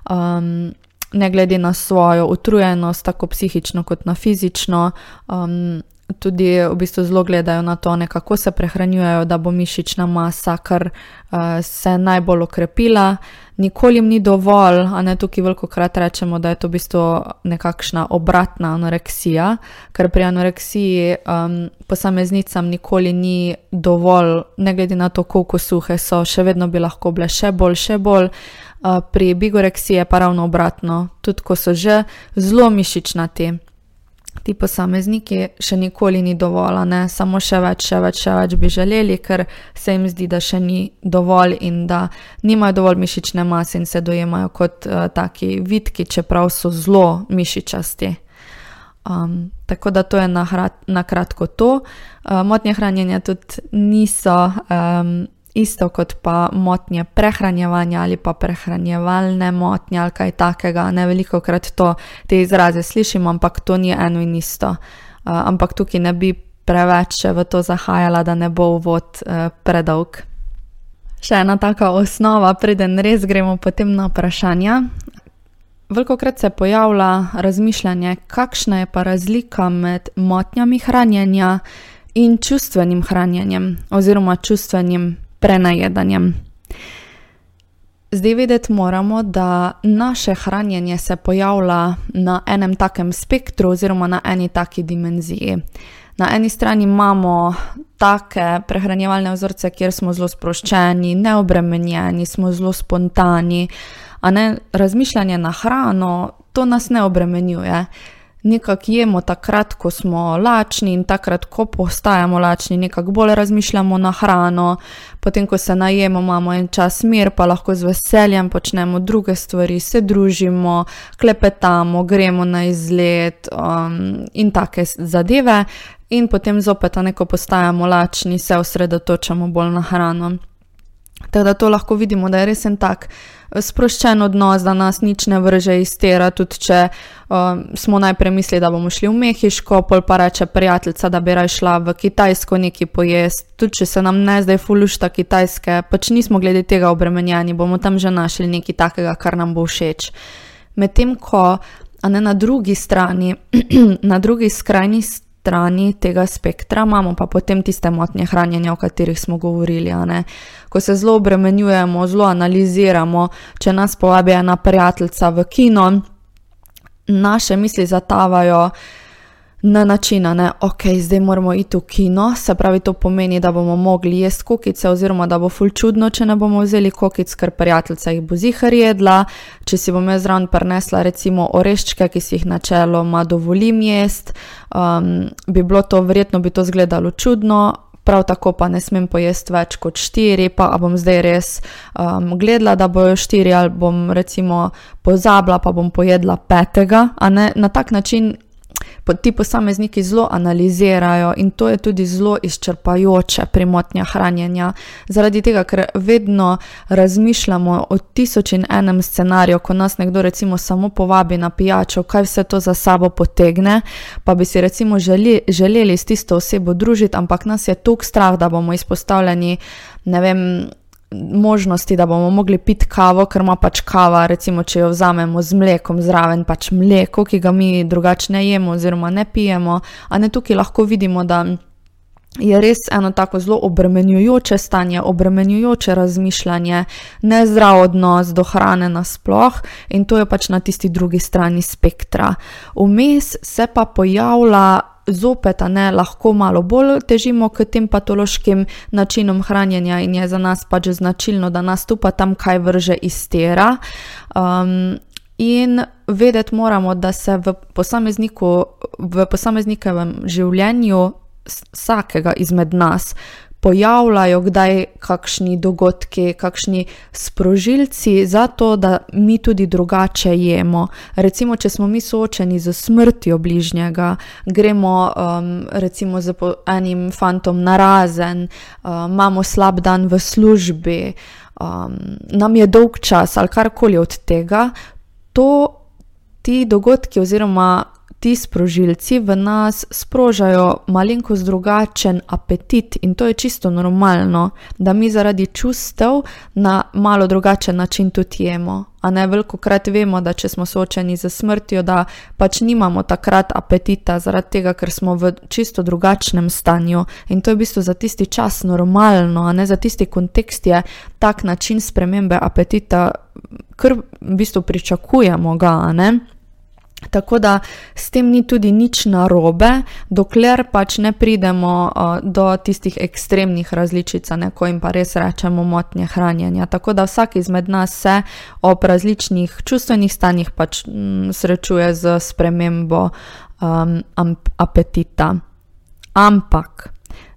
Um, Ne glede na svojo utrujenost, tako psihično kot na fizično, um, tudi v bistvu zelo gledajo na to, kako se prehranjujejo, da bo mišična masa kar uh, se najbolj okrepila. Nikoli jim ni dovolj, a ne tukaj veliko krat rečemo, da je to v bistvu nekakšna obratna anoreksija, ker pri anoreksiji um, posameznicam nikoli ni dovolj, ne glede na to, koliko suhe so, še vedno bi lahko bile še bolj, še bolj. Uh, pri bigoreksiji je pa ravno obratno, tudi ko so že zelo mišičnati ti posamezniki še nikoli ni dovolj, ne? samo še več, še več, še več bi želeli, ker se jim zdi, da še ni dovolj in da nimajo dovolj mišične mase in se dojemajo kot uh, taki vitki, čeprav so zelo mišičasti. Um, tako da to je na kratko to. Uh, motnje hranjenja tudi niso. Um, isto kot pa motnje prehranjevanja ali pa prehranjevalne motnje ali kaj takega. Ne veliko krat to, te izraze slišimo, ampak to ni eno in isto. Uh, ampak tukaj ne bi preveč v to zahajala, da ne bo uvod uh, predolg. Še ena taka osnova, preden res gremo potem na vprašanja. Veliko krat se pojavlja razmišljanje, kakšna je pa razlika med motnjami hranjenja in čustvenim hranjenjem oziroma čustvenim prenajedanjem. Zdaj vedeti moramo, da naše hranjenje se pojavlja na enem takem spektru oziroma na eni taki dimenziji. Na eni strani imamo take prehranjevalne vzorce, kjer smo zelo sproščeni, neobremenjeni, smo zelo spontani, a ne razmišljanje na hrano, to nas ne obremenjuje nekako jemo takrat, ko smo lačni in takrat, ko postajamo lačni, nekako bolj razmišljamo na hrano, potem, ko se najemo, imamo en čas mir, pa lahko z veseljem počnemo druge stvari, se družimo, klepetamo, gremo na izlet um, in take zadeve. In potem zopet, ko postajamo lačni, se osredotočamo bolj na hrano. Tako da to lahko vidimo, da je res en tak sproščen odnos, da nas nič ne vrže iz tera. Tudi če um, smo najprej mislili, da bomo šli v Mehiško, pol pa reče prijateljica, da bi raje šla v Kitajsko nekaj pojesti. Tudi če se nam ne zdaj fulušta Kitajske, pač nismo glede tega obremenjeni, bomo tam že našli nekaj takega, kar nam bo všeč. Medtem ko, a ne na drugi strani, na drugi skrajni strani, strani tega spektra, imamo pa potem tiste motnje hranjenja, o katerih smo govorili. Ko se zelo obremenjujemo, zelo analiziramo, če nas povabi ena prijateljica v kino, naše misli zatavajo na način, da ok, zdaj moramo iti v kino, se pravi, to pomeni, da bomo mogli jesti kokice, oziroma da bo ful čudno, če ne bomo vzeli kokic, ker prijateljica jih bo zihar jedla. Če si bom jaz zraven prinesla, recimo, oreščke, ki si jih načeloma dovolim jesti, um, bi bilo to verjetno bi to izgledalo čudno. Prav tako pa ne smem pojesti več kot štiri, pa bom zdaj res um, gledala, da bojo štiri, ali bom recimo pozabila, pa bom pojedla petega. Na tak način ti posamezniki zelo analizirajo in to je tudi zelo izčrpajoče pri motnjah hranjenja, zaradi tega, ker vedno razmišljamo o tisoč in enem scenariju, ko nas nekdo recimo samo povabi na pijačo, kaj vse to za sabo potegne, pa bi si recimo želi, želeli s tisto osebo družiti, ampak nas je tok strah, da bomo izpostavljeni, ne vem, možnosti, da bomo mogli piti kavo, ker ima pač kava, recimo, če jo vzamemo z mlekom zraven, pač mleko, ki ga mi drugače ne jemo oziroma ne pijemo. A ne tukaj lahko vidimo, da je res eno tako zelo obremenjujoče stanje, obremenjujoče razmišljanje, nezdrav odnos do hrane nasploh in to je pač na tisti drugi strani spektra. Vmes se pa pojavlja. Zopet, ne, lahko malo bolj težimo k tem patološkim načinom hranjenja, in je za nas pač značilno, da nas tu pa tam kaj vrže iz tera. Um, in vedeti moramo, da se v posamezniku, v posameznikovem življenju vsakega izmed nas pojavljajo kdaj kakšni dogodki, kakšni sprožilci za to, da mi tudi drugače jemo. Recimo, če smo mi soočeni z smrtjo bližnjega, gremo um, recimo z enim fantom na razen, um, imamo slab dan v službi, um, nam je dolg čas ali karkoli od tega, to ti dogodki oziroma ti sprožilci v nas sprožajo malenkost drugačen apetit in to je čisto normalno, da mi zaradi čustev na malo drugačen način tudi jemo. A ne veliko krat vemo, da če smo soočeni z smrtjo, da pač nimamo takrat apetita, zaradi tega, ker smo v čisto drugačnem stanju. In to je v bistvu za tisti čas normalno, a ne za tisti kontekst je tak način spremembe apetita, kar v bistvu pričakujemo ga, a ne. Tako da s tem ni tudi nič narobe, dokler pač ne pridemo uh, do tistih ekstremnih različic, ko jim pa res rečemo motnje hranjenja. Tako da vsak izmed nas se ob različnih čustvenih stanjih pač m, srečuje z spremembo um, apetita. Ampak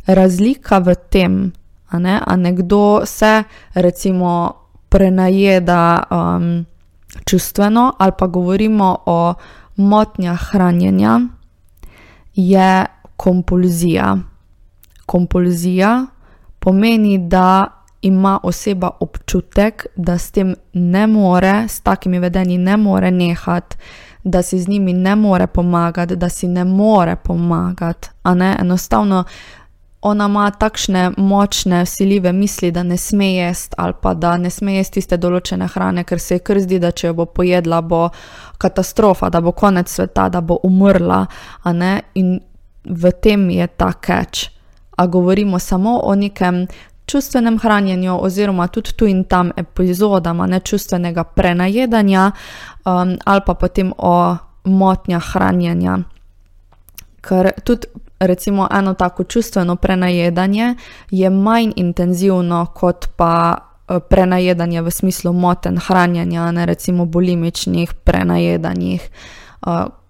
razlika v tem, a ne, a nekdo se recimo prenajeda. Um, čustveno, ali pa govorimo o motnjah hranjenja, je kompulzija. Kompulzija pomeni, da ima oseba občutek, da s tem ne more, s takimi vedenji ne more nehati, da si z njimi ne more pomagati, da si ne more pomagati. Enostavno ona ima takšne močne, siljive misli, da ne sme jesti ali pa da ne sme jesti tiste določene hrane, ker se je kar zdi, da če jo bo pojedla, bo katastrofa, da bo konec sveta, da bo umrla. In v tem je ta keč. A govorimo samo o nekem čustvenem hranjenju, oziroma tudi tu in tam epizodama nečustvenega prenajedanja, um, ali pa potem o motnjah hranjenja. Ker tudi recimo eno tako čustveno prenajedanje je manj intenzivno kot pa eh, prenajedanje v smislu moten hranjenja, ne recimo bulimičnih prenajedanjih.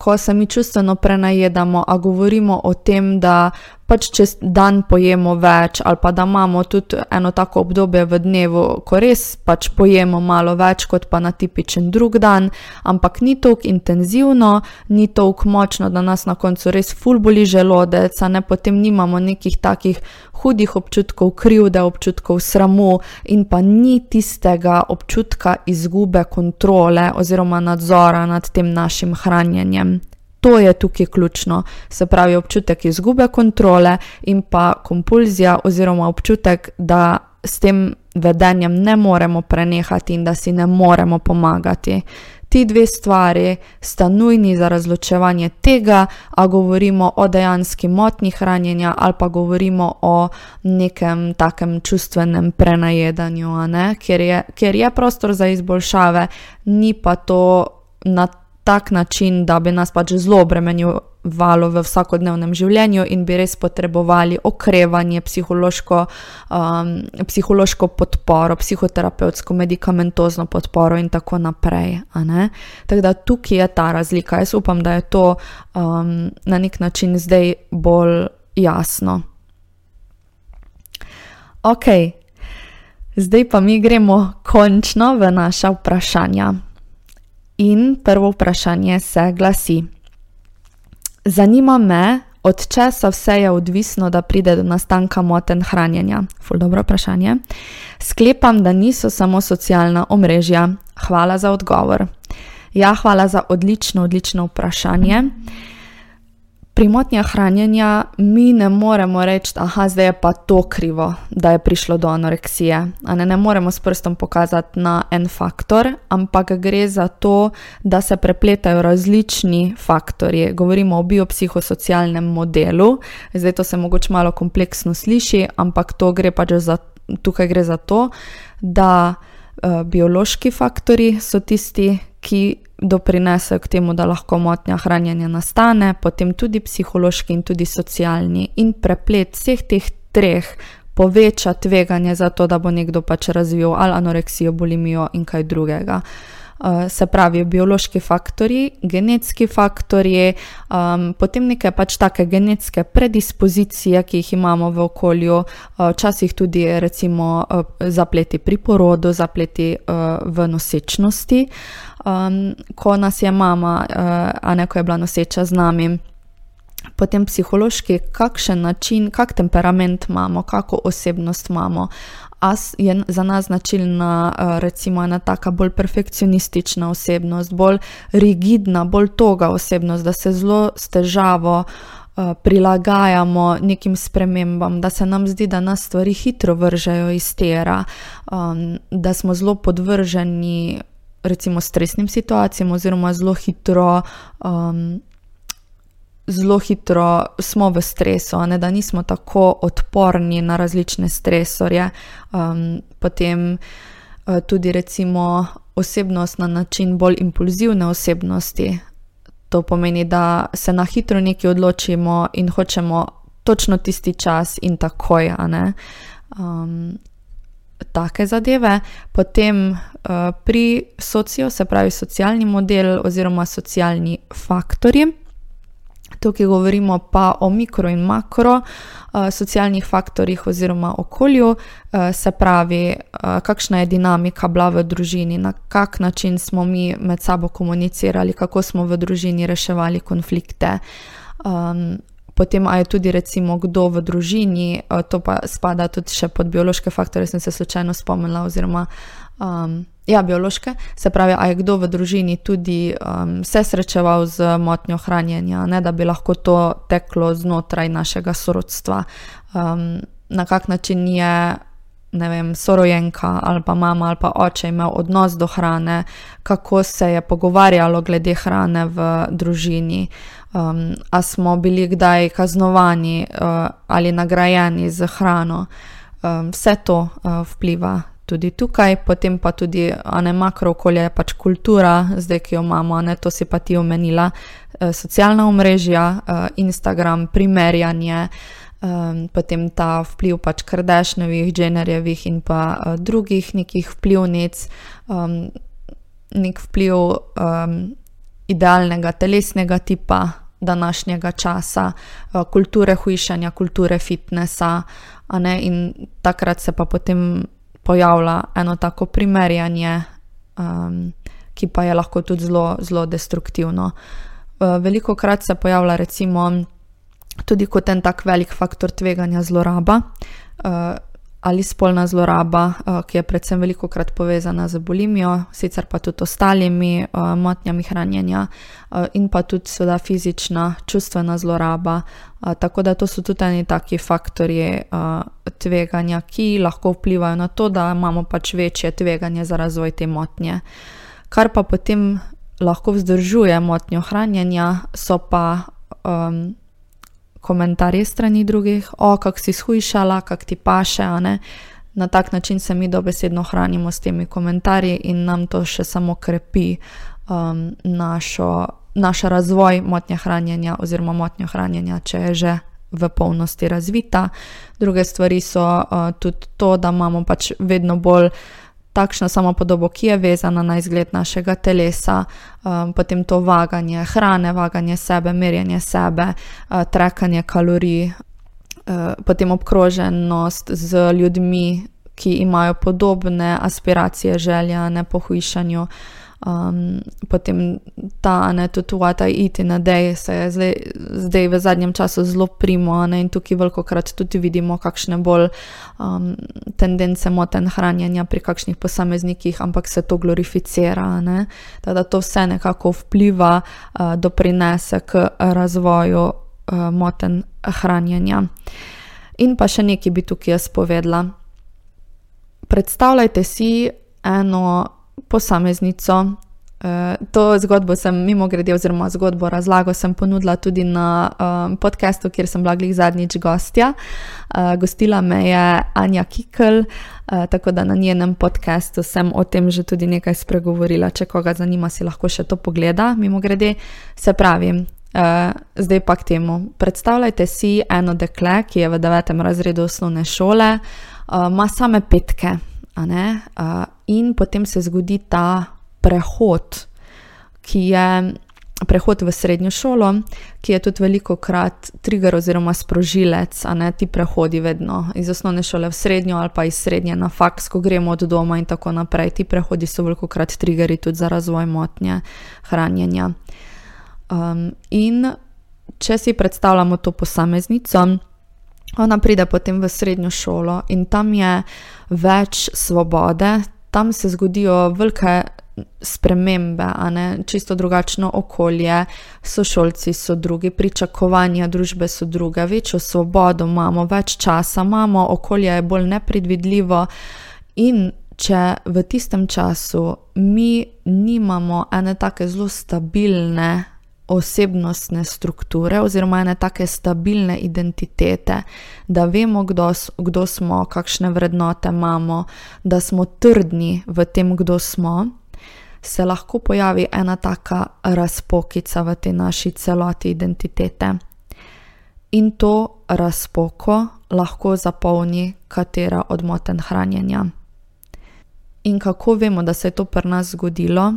Ko se mi čustveno prenajedamo, a govorimo o tem, da pač čez dan pojemo več, ali pa da imamo tudi eno tako obdobje v dnevu, ko res pač pojemo malo več, kot pa na tipičen drug dan, ampak ni tako intenzivno, ni tako močno, da nas na koncu res fulboli želodec, a ne potem nimamo nekih takih hudih občutkov, krivde, občutkov sramu in pa ni tistega občutka izgube kontrole oziroma nadzora nad tem našim hranjenjem. To je tukaj ključno, se pravi občutek izgube kontrole in pa kompulzija oziroma občutek, da s tem vedenjem ne moremo prenehati in da si ne moremo pomagati. Ti dve stvari sta nujni za razločevanje tega, a govorimo o dejanski motnji hranjenja ali pa govorimo o nekem takem čustvenem prenajedanju, ker je, ker je prostor za izboljšave, ni pa to na tak način, da bi nas pač zelo obremenjevalo v vsakodnevnem življenju in bi res potrebovali okrevanje, psihološko, um, psihološko podporo, psihoterapevtsko, medicamentozno podporo in tako naprej. Tako da tukaj je ta razlika. Jaz upam, da je to um, na nek način zdaj bolj jasno. Ok, zdaj pa mi gremo končno v naša vprašanja. In prvo vprašanje se glasi: Zanima me, od česa vse je odvisno, da pride do nastanka moten hranjenja? Ful dobro vprašanje. Sklepam, da niso samo socialna omrežja. Hvala za odgovor. Ja, hvala za odlično, odlično vprašanje. Pri motnjah hranjenja mi ne moremo reči, da zdaj je pa to krivo, da je prišlo do anoreksije. Ne, ne moremo s prstom pokazati na en faktor, ampak gre za to, da se prepletajo različni faktorji. Govorimo o biopsihosocialnem modelu. Zdaj to se mogoče malo kompleksno sliši, ampak gre pač za, tukaj gre za to, da uh, biološki faktori so tisti, ki doprinesejo k temu, da lahko motnja hranjenja nastane, potem tudi psihološki in tudi socialni. In preplet vseh teh treh poveča tveganje za to, da bo nekdo pač razvil ali anoreksijo, bulimijo in kaj drugega. Uh, se pravi, biološki faktori, genetski faktori, um, potem neke pač take genetske predispozicije, ki jih imamo v okolju, uh, včasih uh, tudi recimo uh, zapleti pri porodu, zapleti uh, v nosečnosti. Uh, um, ko nas je mama, uh, a ne ko je bila noseča z nami. Potem psihološki, kakšen način, kak temperament imamo, kako osebnost imamo. As je za nas značilna, uh, recimo, ena taka bolj perfekcionistična osebnost, bolj rigidna, bolj toga osebnost, da se zelo s težavo uh, prilagajamo nekim spremembam, da se nam zdi, da nas stvari hitro vržejo iz tera, um, da smo zelo podvrženi recimo stresnim situacijam, oziroma zelo hitro, um, zelo hitro smo v stresu, ne, da nismo tako odporni na različne stresorje. Um, potem uh, tudi recimo osebnost na način bolj impulzivne osebnosti. To pomeni, da se na hitro nekaj odločimo in hočemo točno tisti čas in takoj. Um, take zadeve, potem uh, pri sociju, se pravi socialni model oziroma socialni faktori. Tukaj govorimo pa o mikro in makro uh, socialnih faktorjih oziroma okolju, uh, se pravi, uh, kakšna je dinamika bila v družini, na kak način smo mi med sabo komunicirali, kako smo v družini reševali konflikte. Um, Potem, a je tudi, recimo, kdo v družini, to pa spada tudi pod biološke faktore, sem se slučajno spomnila, oziroma, um, ja, biološke, se pravi, a je kdo v družini tudi um, se srečeval z motnjo hranjenja, ne da bi lahko to teklo znotraj našega sorodstva, um, na kak način je. Ne vem, sorojenka ali pa mama ali pa oče imel odnos do hrane, kako se je pogovarjalo glede hrane v družini, um, ali smo bili kdaj kaznovani uh, ali nagrajeni z hrano. Um, vse to uh, vpliva tudi tukaj, potem pa tudi ne makro okolje, pač kultura, zdaj ki jo imamo, ne to si pa ti omenila, uh, socialna omrežja, uh, Instagram, primerjanje. Um, potem ta vpliv pač Kardešnovih, Jennerjevih in pa drugih nekih vplivnic, nek vpliv idealnega telesnega tipa, današnjega časa, eh, kulture hujšanja, kulture fitnesa. In takrat se pa potem pojavlja eno tako primerjanje, um, ki pa je lahko tudi zelo, zelo destruktivno. Uh, veliko krat se pojavlja, recimo, tudi kot en tak velik faktor tveganja zloraba. Uh, ali spolna zloraba, uh, ki je predvsem veliko krat povezana z bulimijo, sicer pa tudi ostalimi uh, motnjami hranjenja, uh, in pa tudi seveda fizična, čustvena zloraba. Tako da to so tudi neki taki faktorji tveganja, ki lahko vplivajo na to, da imamo pač večje tveganje za razvoj te motnje. Kar pa potem lahko vzdržuje motnjo hranjenja, so pa. Um, komentarje strani drugih, o, kako si shujšala, kako ti paše. Na tak način se mi dobesedno hranimo s temi komentarji in nam to še samo krepi um, našo, naš razvoj motnje hranjenja, oziroma motnjo hranjenja, če je že v polnosti razvita. Druge stvari so uh, tudi to, da imamo pač vedno bolj takšno samo podobo, ki je vezana na izgled našega telesa, um, potem to vaganje hrane, vaganje sebe, merjenje sebe, uh, trekanje kalorij, uh, potem obkroženost z ljudmi, ki imajo podobne aspiracije, želja, ne pohujšanju. Uh, Um, potem ta, ne, tudi what I eat in a day se je zdaj, zdaj v zadnjem času zelo primo ne, in tukaj veliko krat tudi vidimo, kakšne bolj um, tendence moten hranjenja pri kakšnih posameznikih, ampak se to glorificira. Da to vse nekako vpliva, uh, doprinese k razvoju uh, moten hranjenja. In pa še nekaj bi tukaj jaz povedala. Predstavljajte si eno posameznico. Uh, to zgodbo sem mimo grede, oziroma zgodbo razlago sem ponudila tudi na um, podkastu, kjer sem bila zadnjič gostja. Uh, gostila me je Anja Kikl, uh, tako da na njenem podkastu sem o tem že tudi nekaj spregovorila. Če koga zanima, si lahko še to pogleda, mimo grede. Se pravi, uh, zdaj pa k temu. Predstavljajte si eno dekle, ki je v devetem razredu osnovne šole, uh, ima same petke. Uh, in potem se zgodi ta prehod, ki je prehod v srednjo šolo, ki je tudi veliko krat trigger oziroma sprožilec, a ne ti prehodi vedno iz osnovne šole v srednjo ali pa iz srednje na faks, ko gremo od doma in tako naprej. Ti prehodi so veliko krat triggeri tudi za razvoj motnje hranjenja. Um, in če si predstavljamo to posameznico, ona pride potem v srednjo šolo in tam je več svobode, tam se zgodijo velike spremembe, čisto drugačno okolje, sošolci so drugi, pričakovanja družbe so druge, večjo svobodo imamo, več časa imamo, okolje je bolj nepredvidljivo. In če v tistem času mi nimamo ene take zelo stabilne osebnostne strukture oziroma ene take stabilne identitete, da vemo, kdo, kdo smo, kakšne vrednote imamo, da smo trdni v tem, kdo smo, se lahko pojavi ena taka razpokica v tej naši celoti identitete. In to razpoko lahko zapolni katera od moten hranjenja. In kako vemo, da se je to pri nas zgodilo?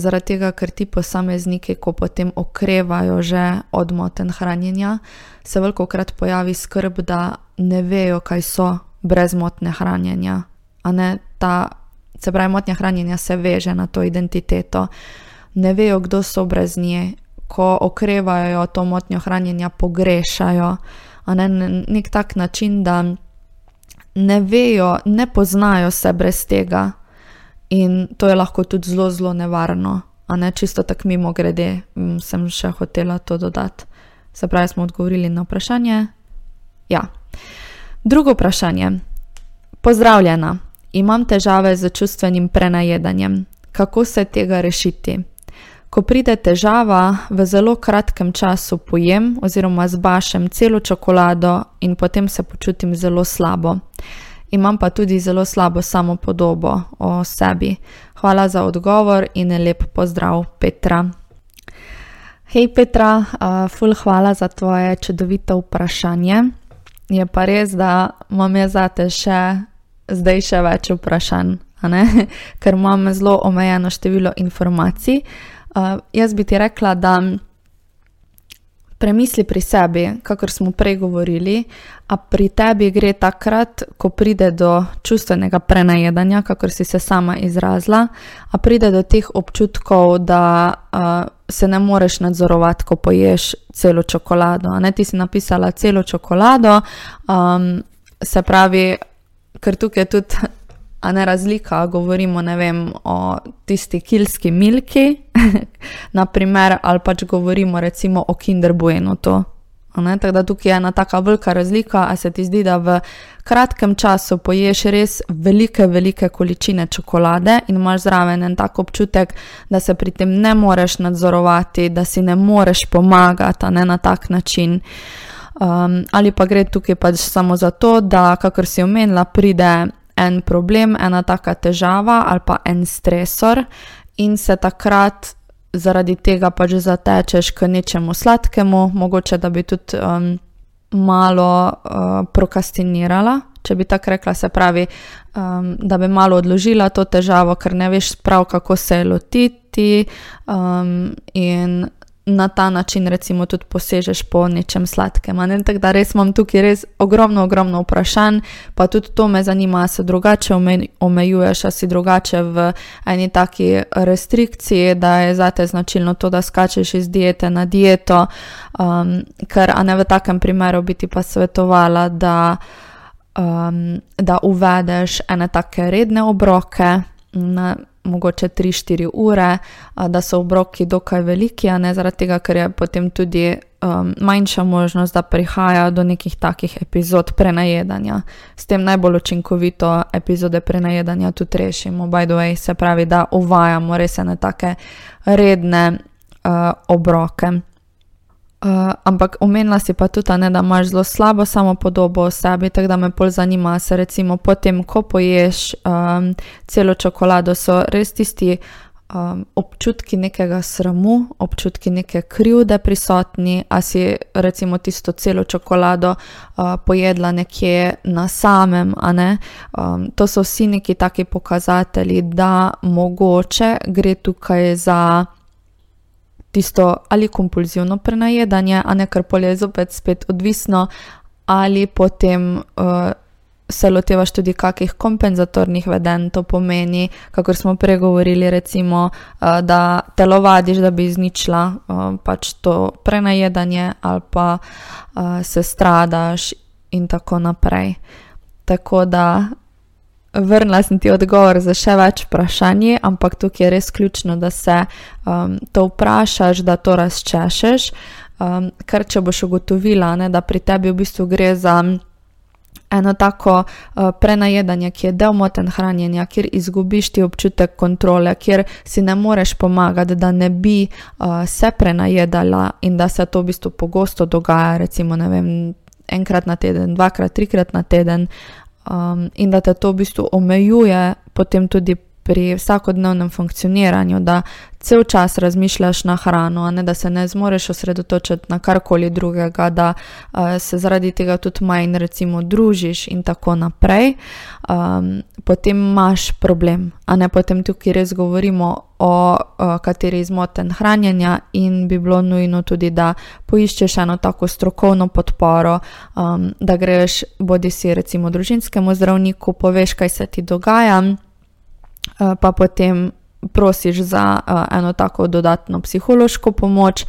Zaradi tega, ker ti posamezniki, ko potem okrevajo že od moten hranjenja, se veliko krat pojavi skrb, da ne vejo, kaj so brezmotne hranjenja. Ne, ta, se pravi, motnja hranjenja se veže na to identiteto, ne vejo, kdo so brez nje, ko okrevajo to motnjo hranjenja, pogrešajo. Ne, nek tak način, da ne vejo, ne poznajo se brez tega. In to je lahko tudi zelo, zelo nevarno, a ne čisto tako mimo grede, sem še hotela to dodati. Se pravi, smo odgovorili na vprašanje. Ja. Drugo vprašanje. Pozdravljena, imam težave z čustvenim prenajedanjem. Kako se tega rešiti? Ko pride težava, v zelo kratkem času pojem oziroma zbašem celo čokolado in potem se počutim zelo slabo imam pa tudi zelo slabo samo podobo o sebi. Hvala za odgovor in lep pozdrav, Petra. Hej, Petra, uh, ful, hvala za tvoje čudovito vprašanje. Je pa res, da imam jaz zate še zdaj še več vprašanj, ker imam zelo omejeno število informacij. Uh, jaz bi ti rekla, da Premisli pri sebi, kakor smo prej govorili, a pri tebi gre takrat, ko pride do čustvenega prenajedanja, kakor si se sama izrazila, a pride do teh občutkov, da uh, se ne moreš nadzorovati, ko poješ celo čokolado. Ne, ti si napisala celo čokolado, um, se pravi, ker tukaj je tudi a ne razlika, govorimo vem, o tisti kilski milki, naprimer, ali pač govorimo recimo o Kinder Bueno. Tako da tukaj je ena tako velika razlika, a se ti zdi, da v kratkem času poješ res velike, velike količine čokolade in imaš zraven en tak občutek, da se pri tem ne moreš nadzorovati, da si ne moreš pomagati ne, na tak način. Um, ali pa gre tukaj pač samo za to, da, kakor si omenila, pride en problem, ena taka težava ali pa en stresor, in se takrat zaradi tega pač zatečeš k nečemu sladkemu, mogoče da bi tudi um, malo uh, prokrastinirala. Če bi tako rekla, se pravi, um, da bi malo odložila to težavo, ker ne veš prav, kako se je lotiti, um, in na ta način, recimo, tudi posežeš po nečem sladkem. Ne? Tako da res imam tukaj res ogromno, ogromno vprašanj, pa tudi to me zanima, ali se drugače omejuješ, ali si drugače v eni taki restrikciji, da je zate značilno to, da skačeš iz diete na dieto, um, ker a ne v takem primeru bi ti pa svetovala, da, um, da uvedeš ene take redne obroke. Na, mogoče 3-4 ure, da so obroki dokaj veliki, ne zaradi tega, ker je potem tudi um, manjša možnost, da prihaja do nekih takih epizod prenajedanja. S tem najbolj učinkovito epizode prenajedanja tudi rešimo, by the way, se pravi, da uvajamo res ene take redne uh, obroke. Uh, ampak omenila si pa tudi, ne, da imaš zelo slabo samo podobo o sebi, tako da me bolj zanima, se recimo potem, ko poješ um, celo čokolado, so res tisti um, občutki nekega sramu, občutki neke krivde prisotni, a si recimo tisto celo čokolado uh, pojedla nekje na samem, ne. Um, to so vsi neki taki pokazatelji, da mogoče gre tukaj za tisto ali kompulzivno prenajedanje, a ne kar polje zopet spet odvisno, ali potem uh, se lotevaš tudi kakih kompenzatornih vedenj, to pomeni, kako smo pregovorili, recimo, uh, da telovadiš, da bi izničila uh, pač to prenajedanje, ali pa uh, se stradaš in tako naprej. Tako da vrnila sem ti odgovor za še več vprašanj, ampak tukaj je res ključno, da se um, to vprašaš, da to razčešeš. Um, ker če boš ugotovila, ne, da pri tebi v bistvu gre za eno tako uh, prenajedanje, ki je del moten hranjenja, kjer izgubiš ti občutek kontrole, kjer si ne moreš pomagati, da ne bi uh, se prenajedala in da se to v bistvu pogosto dogaja, recimo vem, enkrat na teden, dvakrat, trikrat na teden, um, in da te to v bistvu omejuje potem tudi pri vsakodnevnem funkcioniranju, da cel čas razmišljaš na hrano, ne da se ne zmoreš osredotočiti na karkoli drugega, da uh, se zaradi tega tudi manj, recimo, družiš in tako naprej, um, potem imaš problem. A ne potem tukaj res govorimo o uh, kateri izmoten hranjenja in bi bilo nujno tudi, da poiščeš eno tako strokovno podporo, um, da greš bodi si recimo družinskemu zdravniku, poveš, kaj se ti dogaja. Eh, pa potem prosiš za uh, eno tako dodatno psihološko pomoč,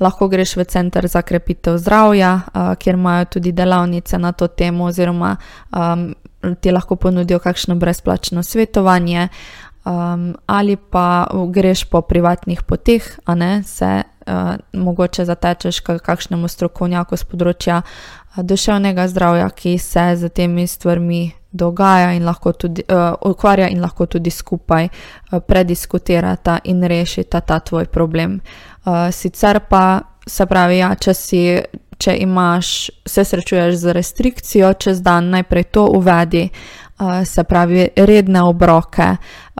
lahko greš v center za krepitev zdravja, uh, kjer imajo tudi delavnice na to temo, oziroma um, ti lahko ponudijo kakšno brezplačno svetovanje, um, ali pa greš po privatnih poteh, a ne se uh, mogoče zatečeš k kakšnemu strokovnjaku z področja duševnega zdravja, ki se z temi stvarmi dogaja in lahko tudi uh, ukvarja in lahko tudi skupaj uh, prediskutirata in rešita ta tvoj problem. Uh, sicer pa se pravi, ja, če si. Če imaš, se srečuješ z restrikcijo, čez dan najprej to uvedi, uh, se pravi, redne obroke,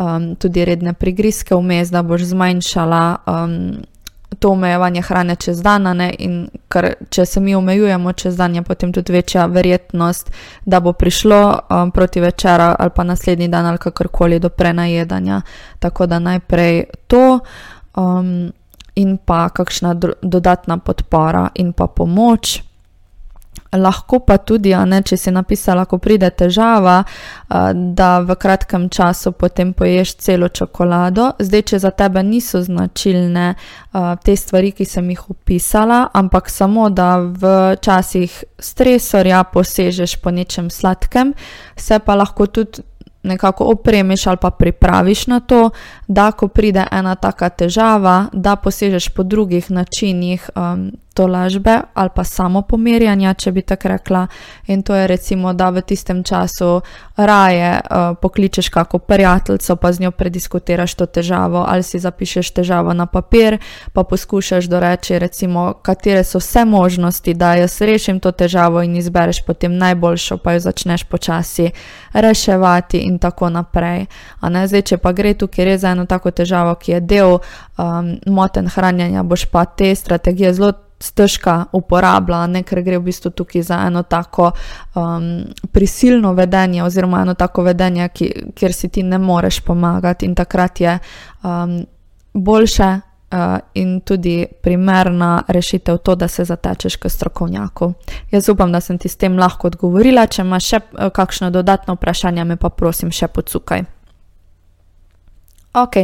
um, tudi redne prigrizke vmes, da boš zmanjšala um, to omejevanje hrane čez dan, ne, in ker če se mi omejujemo čez dan, je potem tudi večja verjetnost, da bo prišlo um, proti večera ali pa naslednji dan ali kakorkoli do prenajedanja. Tako da najprej to. Um, In pa kakšna dodatna podpora, in pa pomoč lahko pa tudi, ne, če si napisala, ko pride težava, da v kratkem času potem poješ celo čokolado. Zdaj, če za tebe niso značilne te stvari, ki sem jih opisala, ampak samo da v časih stresorja posežeš po nečem sladkem, se pa lahko tudi nekako opremiš ali pa pripraviš na to, da ko pride ena taka težava, da posežeš po drugih načinih um, to lažbe ali pa samo pomirjanja, če bi tako rekla. In to je recimo, da v tistem času raje uh, pokličeš kako prijateljico, pa z njo prediskutiraš to težavo ali si zapišeš težavo na papir, pa poskušaš doreči, recimo, katere so vse možnosti, da jaz rešim to težavo in izbereš potem najboljšo, pa jo začneš počasi reševati in tako naprej. Zdaj, če pa gre tukaj res za eno tako težavo, ki je del um, moten hranjenja, boš pa te strategije zelo stežka uporablja, ne, ker gre v bistvu tukaj za eno tako um, prisilno vedenje, oziroma eno tako vedenje, ki, kjer si ti ne moreš pomagati, in takrat je um, boljše. Uh, in tudi primerna rešitev to, da se zatečeš k strokovnjaku. Jaz upam, da sem ti s tem lahko odgovorila. Če imaš še uh, kakšno dodatno vprašanje, me pa prosim še podsukaj. Ok,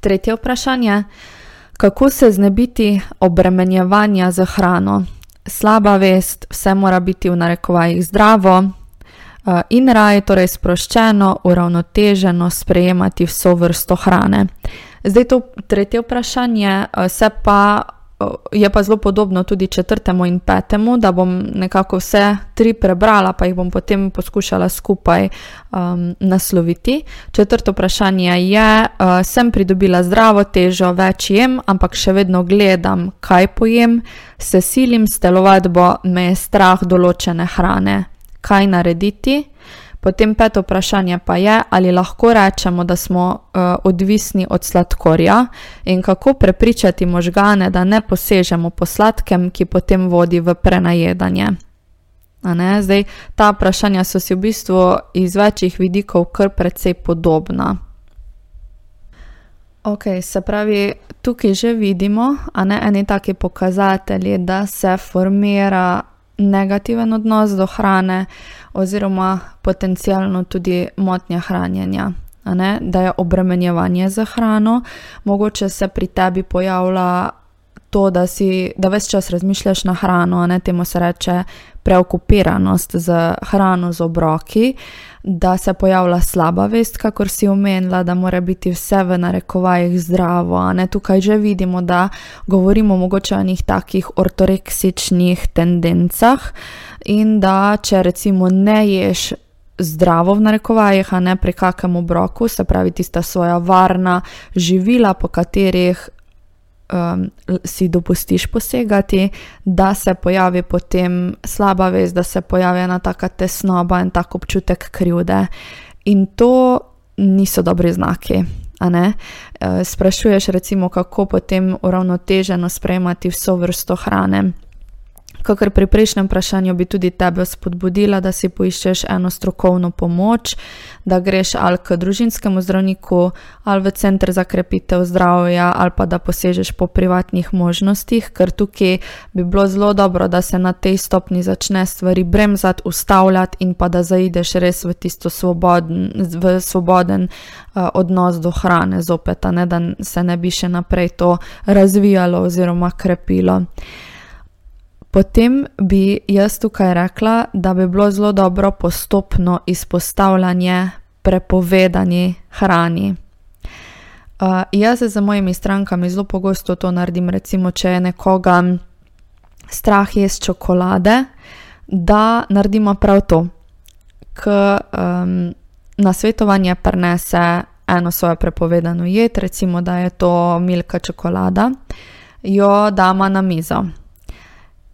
tretje vprašanje. Uh, Kako se znebiti obremenjevanja z hrano? Slaba vest, vse mora biti v narekovajih zdravo. uh, in raje torej sproščeno, uravnoteženo sprejemati vso vrsto hrane. Zdaj to tretje vprašanje uh, se pa je pa zelo podobno tudi četrtemu in petemu, da bom nekako vse tri prebrala, pa jih bom potem poskušala skupaj um, nasloviti. Četrto vprašanje je: uh, Sem pridobila zdravo težo, več jem, ampak še vedno gledam, kaj pojem, se silim s telovadbo, me je strah določene hrane. Kaj narediti? Potem peto vprašanje pa je, ali lahko rečemo, da smo uh, odvisni od sladkorja in kako prepričati možgane, da ne posežemo po sladkem, ki potem vodi v prenajedanje. Zdaj, ta vprašanja so si v bistvu iz večjih vidikov kar precej podobna. Ok, se pravi, tukaj že vidimo, a ne eni taki pokazatelji, da se formira negativen odnos do hrane, oziroma potencialno tudi motnja hranjenja. Da je obremenjevanje za hrano, mogoče se pri tebi pojavlja to, da, si, da ves čas razmišljaš na hrano, ne? Temu se reče preokupiranost z hrano, z obroki, da se pojavlja slaba vest, kakor si omenila, da mora biti vse v narekovajih zdravo. Ne? Tukaj že vidimo, da govorimo mogoče o njih takih ortoreksičnih tendencah in da če recimo ne ješ. Zdravo v narekovajih, a ne pri kakem obroku, se pravi, tista svoja varna živila, po katerih um, si dopustiš posegati, da se pojavi potem slaba vest, da se pojavi ena taka tesnoba in tak občutek krivde. In to niso dobri znaki. Uh, sprašuješ, recimo, kako potem uravnoteženo sprejemati vso vrsto hrane. Kakor pri prejšnjem vprašanju bi tudi tebe spodbudila, da si poiščeš eno strokovno pomoč, da greš ali k družinskemu zdravniku, ali v center za krepitev zdravja, ali pa da posežeš po privatnih možnostih, ker tukaj bi bilo zelo dobro, da se na tej stopni začne stvari bremzati, ustavljati in pa da zaideš res v tisto svoboden, v svoboden uh, odnos do hrane, zopet, ne, da se ne bi še naprej to razvijalo oziroma krepilo. Potem bi jaz tukaj rekla, da bi bilo zelo dobro postopno izpostavljanje prepovedani hrani. Uh, jaz za mojimi strankami zelo pogosto to naredim, recimo, če je nekoga strah jesti čokolade, da naredimo prav to. K um, na svetovanje prenese eno svojo prepovedano jed, recimo, da je to milka čokolada, jo damo na mizo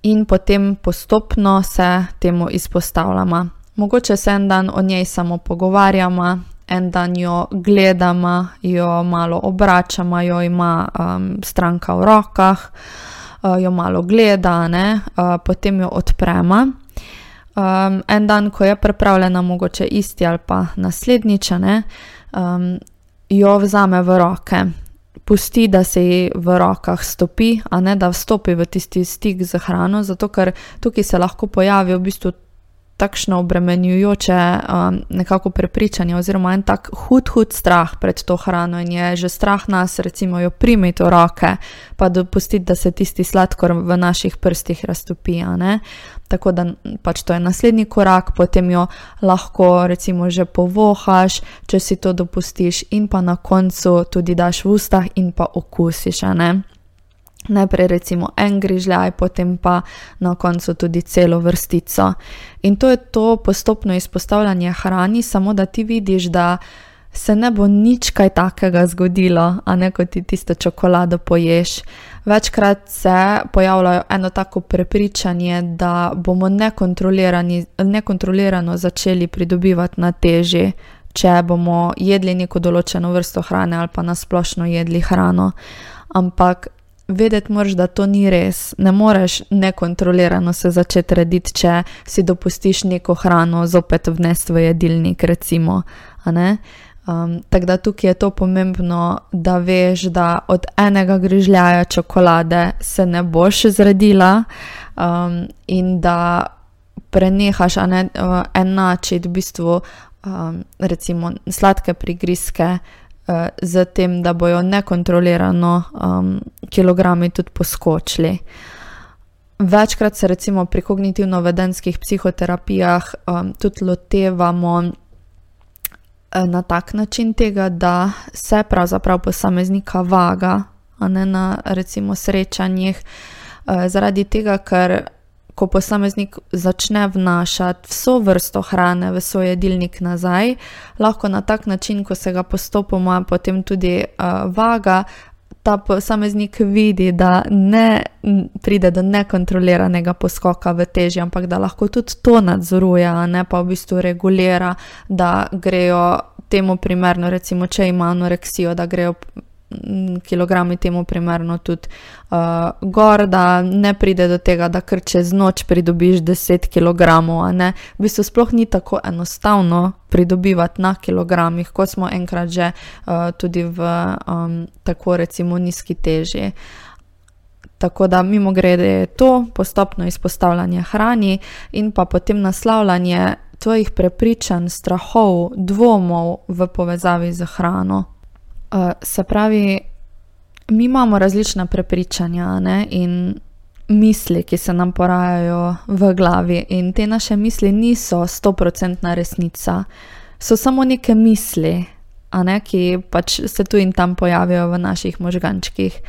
in potem postopno se temu izpostavljamo. Mogoče se en dan o njej samo pogovarjamo, en dan jo gledamo, jo malo obračamo, jo ima um, stranka v rokah, uh, jo malo gleda, ne? uh, potem jo odpremo. Um, en dan, ko je pripravljena, mogoče isti ali pa naslednjič, um, jo vzame v roke pusti, da se ji v rokah stopi, a ne da vstopi v tisti stik z hrano, zato ker tukaj se lahko pojavi v bistvu takšno obremenjujoče um, nekako prepričanje, oziroma en tak hud, hud strah pred to hrano in je že strah nas, recimo, jo primiti v roke, pa dopustiti, da se tisti sladkor v naših prstih raztopi. Tako da pač to je naslednji korak, potem jo lahko recimo že povohaš, če si to dopustiš, in pa na koncu tudi daš v ustah in pa okusiš. Najprej recimo en grižljaj, potem pa na koncu tudi celo vrstico. In to je to postopno izpostavljanje hrani, samo da ti vidiš, da se ne bo nič kaj takega zgodilo, a ne kot ti tisto čokolado poješ. Večkrat se pojavlja eno tako prepričanje, da bomo nekontrolirano začeli pridobivati na teži, če bomo jedli neko določeno vrsto hrane ali pa nasplošno jedli hrano. Ampak vedeti moraš, da to ni res. Ne moreš nekontrolirano se začeti rediti, če si dopustiš neko hrano zopet vnesti v jedilnik, recimo. Um, Tako da tukaj je to pomembno, da veš, da od enega grižljaja čokolade se ne boš zredila um, in da prenehaš ne, uh, enačiti v bistvu um, recimo sladke prigrizke z tem, da bojo nekontrolirano um, kilogrami tudi poskočili. večkrat se recimo pri kognitivno-vedenskih psihoterapijah um, tudi lotevamo eh, na tak način tega, da se pravzaprav posameznika vaga, a ne na recimo srečanjih, uh, zaradi tega, ker ko posameznik začne vnašati vso vrsto hrane v svoj jedilnik nazaj, lahko na tak način, ko se ga postopoma potem tudi uh, vaga, ta posameznik vidi, da ne pride do nekontroliranega poskoka v teži, ampak da lahko tudi to nadzoruje, ne pa v bistvu regulira, da grejo temu primerno, recimo, če ima anoreksijo, da grejo kilogrami temu primerno tudi uh, gor, da ne pride do tega, da kar čez noč pridobiš 10 kg. V bistvu sploh ni tako enostavno pridobivati na kilogramih, kot smo enkrat že uh, tudi v um, tako recimo nizki teži. Tako da mimo grede je to postopno izpostavljanje hrani in pa potem naslavljanje tvojih prepričanj, strahov, dvomov v povezavi z hrano. Uh, se pravi, mi imamo različna prepričanja ne? in misli, ki se nam porajajo v glavi, in te naše misli niso stoprocentna resnica, so samo neke misli, ne? ki pač se tu in tam pojavijo v naših možgančkih.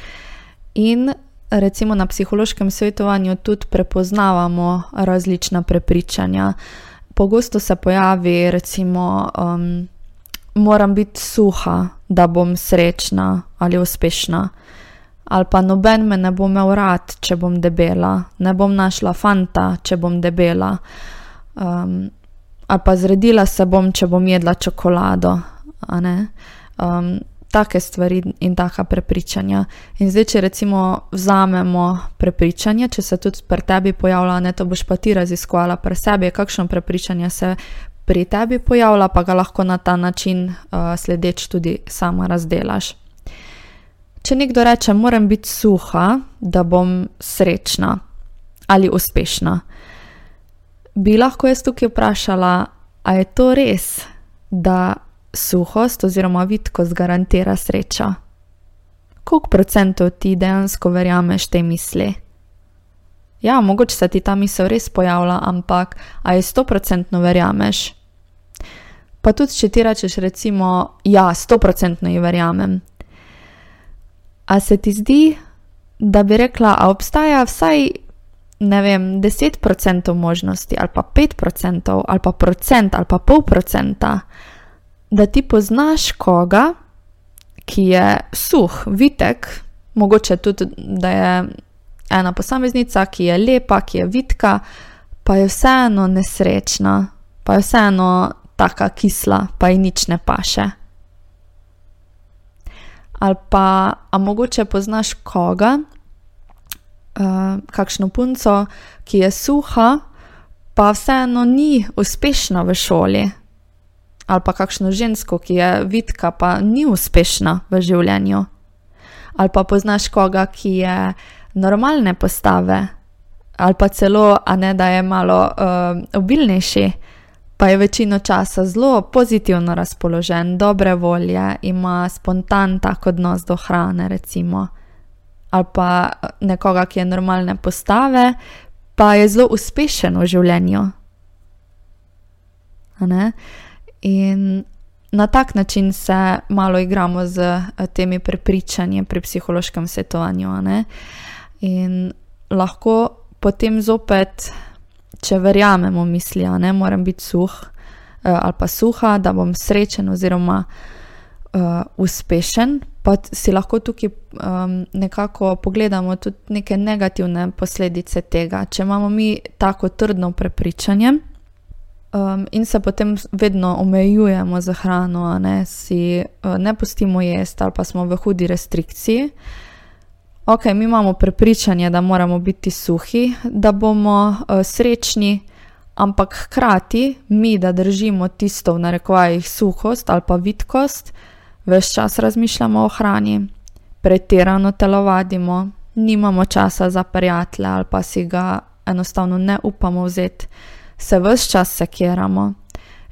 In recimo na psihološkem svetovanju tudi prepoznavamo različna prepričanja. Pogosto se pojavi, recimo, um, moram biti suha, da bom srečna ali uspešna. Ali pa noben me ne bo imel rad, če bom debela, ne bom našla fanta, če bom debela. Um, ali pa zredila se bom, če bom jedla čokolado. Um, take stvari in taka prepričanja. In zdaj, če recimo vzamemo prepričanje, če se tudi pri tebi pojavlja, ne to boš pa ti raziskovala pri sebi, kakšno prepričanje se pri tebi pojavlja, pa ga lahko na ta način uh, sledeč tudi sama razdelaš. Če nekdo reče, moram biti suha, da bom srečna ali uspešna, bi lahko jaz tukaj vprašala, a je to res, da suhost oziroma vidkost garantira sreča? Koliko procentov ti dejansko verjameš te misli? Ja, mogoče se ti ta misel res pojavlja, ampak a je sto procentno verjameš? Pa tudi, če ti rečeš, recimo, ja, sto procentno ji verjamem. A se ti zdi, da bi rekla, a obstaja vsaj, ne vem, deset procentov možnosti, ali pa pet procentov, ali pa procent, ali pa pol procenta, da ti poznaš koga, ki je suh, vitek, mogoče tudi, da je ena posameznica, ki je lepa, ki je vidka, pa je vseeno nesrečna, pa je vseeno tako kisla, pa ji nič ne paše. Ali pa, a mogoče poznaš koga, uh, kakšno punco, ki je suha, pa vseeno ni uspešna v šoli. Ali pa kakšno žensko, ki je vidka, pa ni uspešna v življenju. Ali pa poznaš koga, ki je normalne postave, ali pa celo, a ne da je malo uh, obilnejši, pa je večino časa zelo pozitivno razpoložen, dobre volje, ima spontan tak odnos do hrane, recimo. Ali pa eh, nekoga, ki je normalne postave, pa je zelo uspešen v življenju. In na tak način se malo igramo z eh, temi prepričanji pri psihološkem svetovanju. In lahko potem zopet, če verjamemo, mislijo, da moram biti suh uh, ali pa suha, da bom srečen oziroma uh, uspešen. Pa si lahko tukaj um, nekako pogledamo tudi neke negativne posledice tega. Če imamo mi tako trdno prepričanje um, in se potem vedno omejujemo za hrano, ne, si uh, ne pustimo jesti ali pa smo v hudi restrikciji, uh, ok, mi imamo prepričanje, da moramo biti suhi, da bomo uh, srečni, ampak hkrati mi, da držimo tisto v narekovajih suhost ali pa vidkost, več čas razmišljamo o hrani, pretirano telovadimo, nimamo časa za prijatelje ali pa si ga enostavno ne upamo vzeti, se vse čas sekiramo,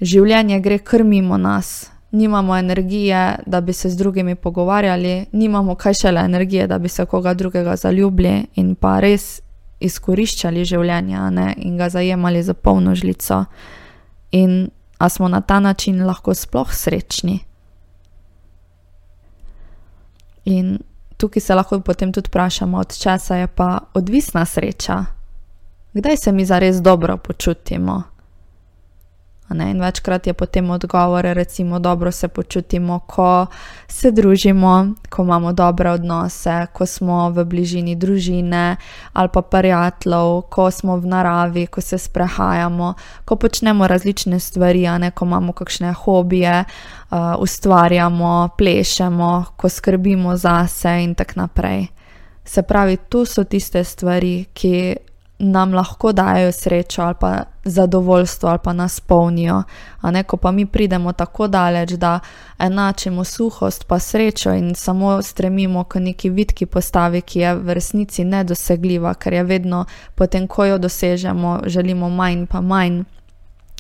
življenje gre krmimo nas nimamo energije, da bi se z drugimi pogovarjali, nimamo kaj šele energije, da bi se koga drugega zaljubili in pa res izkoriščali življenje ne, in ga zajemali za polno žlico. In a smo na ta način lahko sploh srečni? In tukaj se lahko potem tudi vprašamo, od česa je pa odvisna sreča. Kdaj se mi zares dobro počutimo? In večkrat je potem odgovor, recimo, dobro se počutimo, ko se družimo, ko imamo dobre odnose, ko smo v bližini družine ali pa prijateljev, ko smo v naravi, ko se sprehajamo, ko počnemo različne stvari, ne, ko imamo kakšne hobije, uh, ustvarjamo, plešemo, ko skrbimo zase in tako naprej. Se pravi, to so tiste stvari, ki nam lahko dajo srečo ali pa zadovoljstvo ali pa nas polnijo. Ne, ko pa mi pridemo tako daleč, da enačimo suhost pa srečo in samo stremimo k neki vitki postavi, ki je v resnici nedosegljiva, ker je vedno potem, ko jo dosežemo, želimo manj pa manj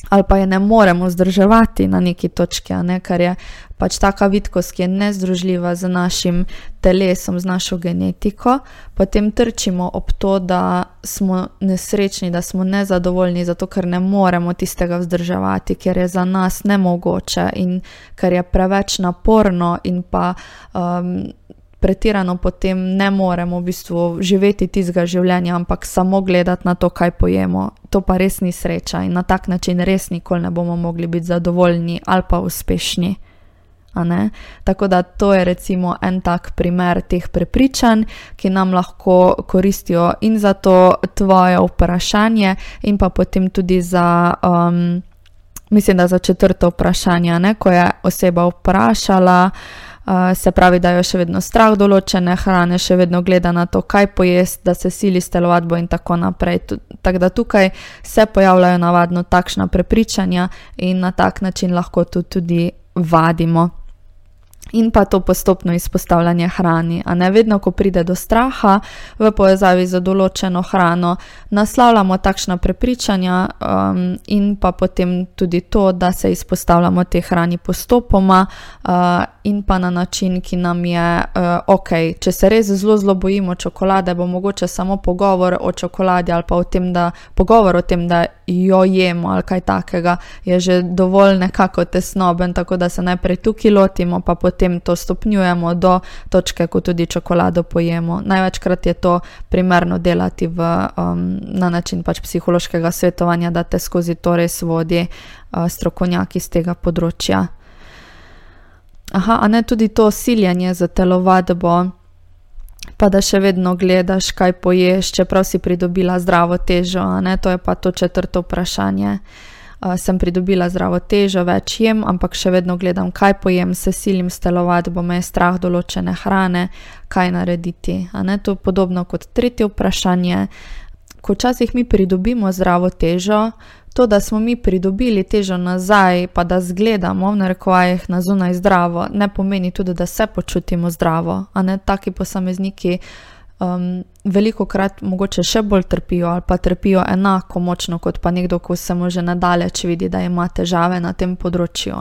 ali pa je ne moremo zdrževati na neki točki, ne, ker je pač taka vidkost, ki je nezdružljiva z našim telesom, z našo genetiko, potem trčimo ob to, da smo nesrečni, da smo nezadovoljni, zato ker ne moremo tistega vzdrževati, ker je za nas nemogoče in ker je preveč naporno in pa. Um, pretirano potem ne moremo v bistvu živeti tistega življenja, ampak samo gledati na to, kaj pojemo. To pa res ni sreča in na tak način res nikoli ne bomo mogli biti zadovoljni ali pa uspešni. Tako da to je recimo en tak primer teh prepričanj, ki nam lahko koristijo in za to tvoje vprašanje, in pa potem tudi za. Um, Mislim, da za četrto vprašanje, ne, ko je oseba vprašala, uh, se pravi, da jo še vedno strah določene hrane, še vedno gleda na to, kaj pojesti, da se sili s telovadbo in tako naprej. Tako da tukaj se pojavljajo navadno takšna prepričanja in na tak način lahko to tudi vadimo in pa to postopno izpostavljanje hrani. A ne vedno, ko pride do straha v povezavi z določeno hrano, naslavljamo takšna prepričanja um, in pa potem tudi to, da se izpostavljamo te hrani postopoma uh, in pa na način, ki nam je uh, ok. Če se res zelo, zelo bojimo čokolade, bo mogoče samo pogovor o čokoladi ali pa o tem, da pogovor o tem, da jo jemo ali kaj takega, je že dovolj nekako tesnoben, tako da se najprej tukaj lotimo, pa potem to stopnjujemo do točke, ko tudi čokolado pojemo. Največkrat je to primerno delati v, um, na način pač psihološkega svetovanja, da te skozi to res vodi uh, strokovnjaki z tega področja. Aha, a ne tudi to siljanje za telovadbo pa da še vedno gledaš, kaj poješ, čeprav si pridobila zdravo težo. To je pa to četrto vprašanje. Uh, sem pridobila zdravo težo, več jem, ampak še vedno gledam, kaj pojem, se silim stelovati, bo me strah določene hrane, kaj narediti. To je podobno kot tretje vprašanje. Ko včasih mi pridobimo zdravo težo, to, da smo mi pridobili težo nazaj, pa da zgledamo v narekovajih na zunaj zdravo, ne pomeni tudi, da se počutimo zdravo. A ne taki posamezniki um, veliko krat mogoče še bolj trpijo ali pa trpijo enako močno kot pa nekdo, ko se mu že nadalječ vidi, da ima težave na tem področju.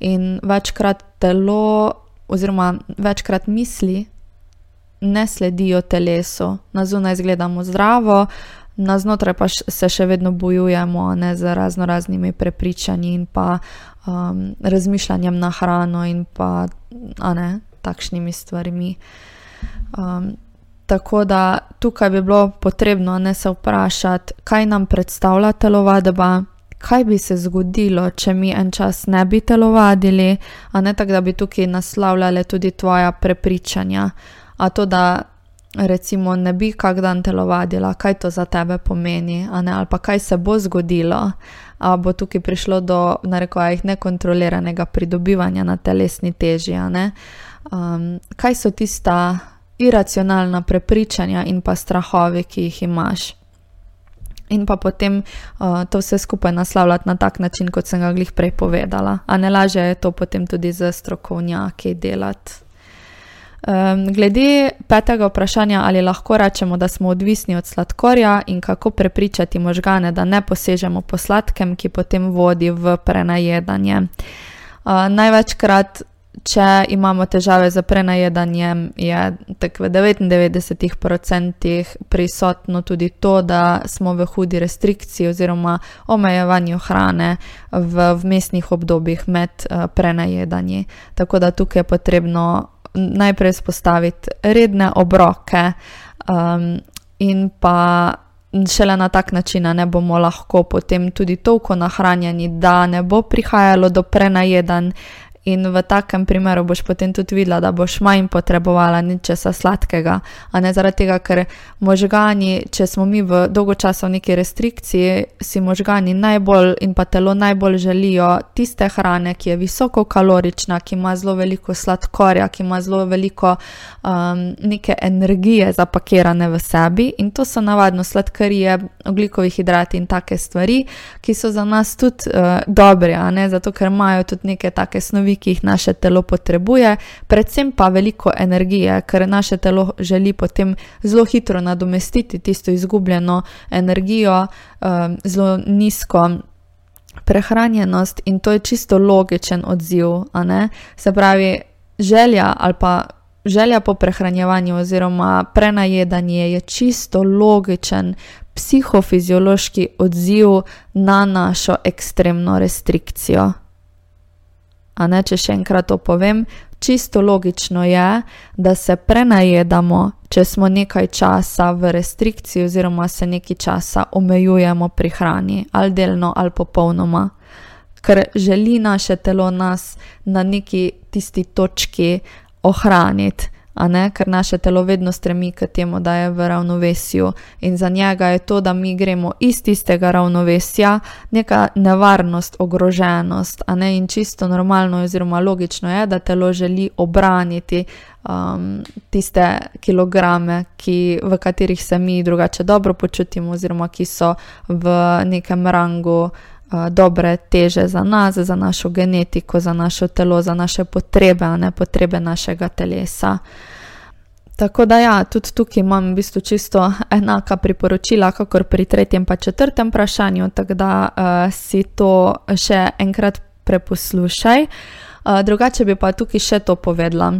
In večkrat telo, oziroma večkrat misli. Ne sledijo telesu, na zunaj izgledamo zdravo, na znotraj pa se še vedno bojujemo ne, z razno raznimi prepričanji in pa um, razmišljanjem na hrano in pa ne, takšnimi stvarmi. Um, tako da tukaj bi bilo potrebno ne se vprašati, kaj nam predstavlja telovadba. Kaj bi se zgodilo, če mi en čas ne bi telovadili, a ne tako, da bi tukaj naslavljali tudi tvoja prepričanja. A to, da recimo, ne bi kak dan telovadila, kaj to za tebe pomeni, ali pa kaj se bo zgodilo, ali bo tukaj prišlo do narekovajih nekontroliranega pridobivanja na telesni teži. Um, kaj so tista iracionalna prepričanja in pa strahovi, ki jih imaš. In pa potem uh, to vse skupaj naslavljati na tak način, kot sem ga glih prej povedala. A ne lažje je to potem tudi za strokovnjaki delati. Um, glede petega vprašanja, ali lahko rečemo, da smo odvisni od sladkorja in kako prepričati možgane, da ne posežemo po sladkem, ki potem vodi v prenajedanje. Uh, največkrat če imamo težave z prenajedanjem, je v 99% prisotno tudi to, da smo v hudi restrikciji oziroma omejevanju hrane v vmesnih obdobjih med uh, prenajedanji. Tako da tukaj je potrebno najprej spostaviti redne obroke um, in pa. Šele na tak način ne bomo lahko potem tudi toliko nahranjeni, da ne bo prihajalo do prenajedanj In v takem primeru boš potem tudi videla, da boš manj potrebovala ničesa sladkega. A ne zaradi tega, ker možgani, če smo mi v dolgo časa v neki restrikciji, si možgani najbolj in pa telo najbolj želijo tiste hrane, ki je visoko kalorična, ki ima zelo veliko sladkorja, ki ima zelo veliko um, neke energije zapakirane v sebi. In to so navadno sladkarije, oglikovi hidrati in take stvari, ki so za nas tudi uh, dobre, zato ker imajo tudi neke take snovi snovi, ki jih naše telo potrebuje, predvsem pa veliko energije, ker naše telo želi potem zelo hitro nadomestiti tisto izgubljeno energijo, um, zelo nizko. Prehranjenost in to je čisto logičen odziv. Se pravi, želja ali pa želja po prehranjevanju oziroma prenajedanje je čisto logičen psihofiziološki odziv na našo ekstremno restrikcijo. A ne, če še enkrat to povem, čisto logično je, da se prenajedamo, če smo nekaj časa v restrikciji, oziroma se nekaj časa omejujemo pri hrani, ali delno, ali popolnoma. Ker želi naše telo nas na neki tisti točki ohraniti ker naše telo vedno stremi k temu, da je v ravnovesju. In za njega je to, da mi gremo iz tistega ravnovesja, neka nevarnost, ogroženost. Ne, in čisto normalno, oziroma logično je, da telo želi obraniti um, tiste kilograme, ki, v katerih se mi drugače dobro počutimo, oziroma ki so v nekem rangu dobre teže za nas, za našo genetiko, za naše telo, za naše potrebe, a ne potrebe našega telesa. Tako da, ja, tudi tukaj imam v bistvu čisto enaka priporočila, kot pri tretjem in četrtem vprašanju, tako da uh, si to še enkrat preposlušaj. Uh, drugače bi pa tukaj še to povedala.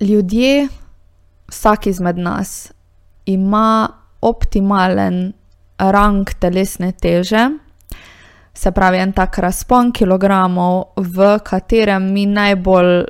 Ljudje, vsak izmed nas, ima optimalen rang telesne teže, se pravi en tak razpon kilogramov, v katerem mi najbolj,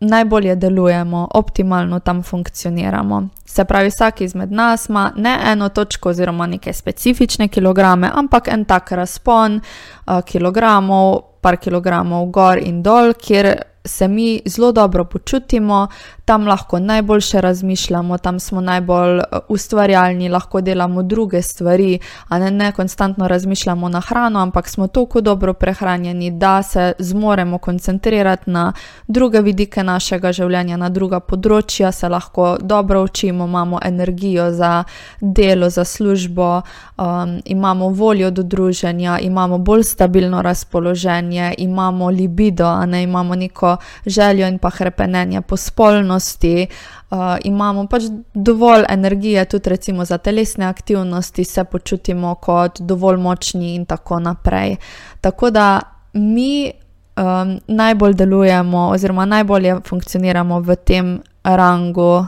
najbolje delujemo, optimalno tam funkcioniramo. Se pravi, vsak izmed nas ima ne eno točko oziroma neke specifične kilograme, ampak en tak razpon uh, kilogramov, par kilogramov gor in dol, kjer se mi zelo dobro počutimo, tam lahko najboljše razmišljamo, tam smo najbolj eh, ustvarjalni, lahko delamo druge stvari, a ne, ne konstantno razmišljamo na hrano, ampak smo tako dobro prehranjeni, da se zmoremo koncentrirati na druge vidike našega življenja, na druga področja, se lahko dobro učimo, imamo energijo za delo, za službo, um, imamo voljo do druženja, imamo bolj stabilno razpoloženje, imamo libido, a ne imamo neko željo in pa krepenenje po spolnosti aktivnosti, uh, imamo pač dovolj energije, tudi recimo za telesne aktivnosti, se počutimo kot dovolj močni in tako naprej. Tako da mi um, najbolj delujemo, oziroma najbolje funkcioniramo v tem rangu,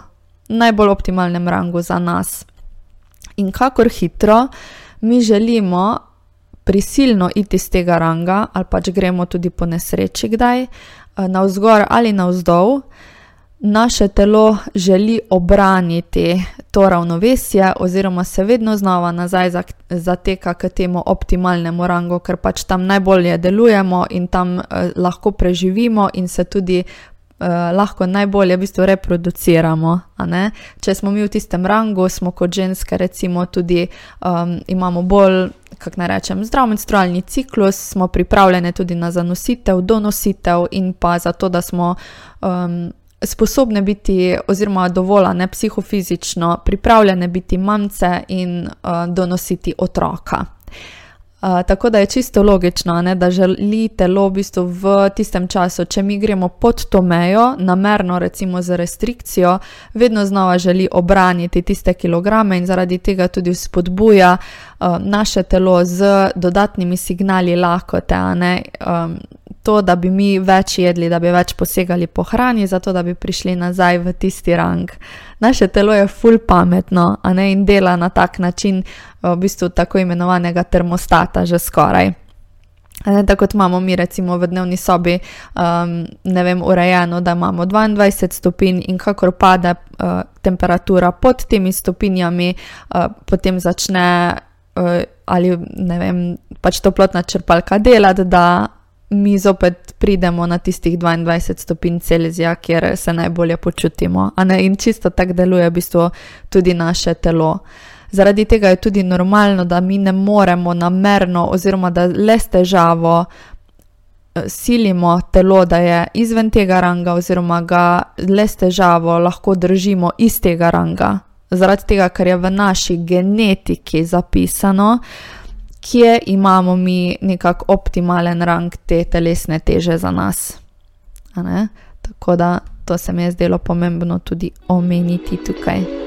najbolj optimalnem rangu za nas. In kakor hitro mi želimo. Prisilno iti iz tega ranga, ali pač gremo tudi po nesreči, kdaj na vzgor ali na vzdolj, naše telo želi obraniti to ravnovesje, oziroma se vedno znova nazaj zateka k temu optimalnemu rangu, ker pač tam najbolje delujemo in tam eh, lahko preživimo in se tudi eh, lahko najbolje v bistvu reproduciramo. Če smo mi v tistem rangu, smo kot ženske, recimo, tudi um, imamo bolj. Kako naj rečem, zdrav menstrualni ciklus, smo pripravljeni tudi na zanositev, donositev, in pa zato, da smo um, sposobne biti, oziroma dovolj ne psihofizično, pripravljene biti mamce in uh, donositi otroka. Uh, tako da je čisto logično, ne, da želi telo v, bistvu v tistem času, če mi gremo pod to mejo, namerno, recimo z restrikcijo, vedno znova želi obraniti tiste kilograme in zaradi tega tudi spodbuja uh, naše telo z dodatnimi signali lakote. Um, to, da bi mi več jedli, da bi več posegali po hrani, zato da bi prišli nazaj v tisti rang. Naše telo je full pametno ne, in dela na tak način, v bistvu tako imenovanega termostata, že skoraj. Tako kot imamo mi, recimo v dnevni sobi, um, ne vem, urejeno, da imamo 22 stopinj in kakor pade uh, temperatura pod temi stopinjami, uh, potem začne uh, ali ne vem, pač toplotna črpalka delati, da mi zopet pridemo na tistih 22 stopinj Celzija, kjer se najbolje počutimo. In čisto tako deluje v bistvu tudi naše telo. Zaradi tega je tudi normalno, da mi ne moremo namerno, oziroma da le s težavo eh, silimo telo, da je izven tega ranga, oziroma ga le s težavo lahko držimo iz tega ranga. Zaradi tega, ker je v naši genetiki zapisano, kje imamo mi nekako optimalen rang te telesne teže za nas. Tako da to se mi je zdelo pomembno tudi omeniti tukaj.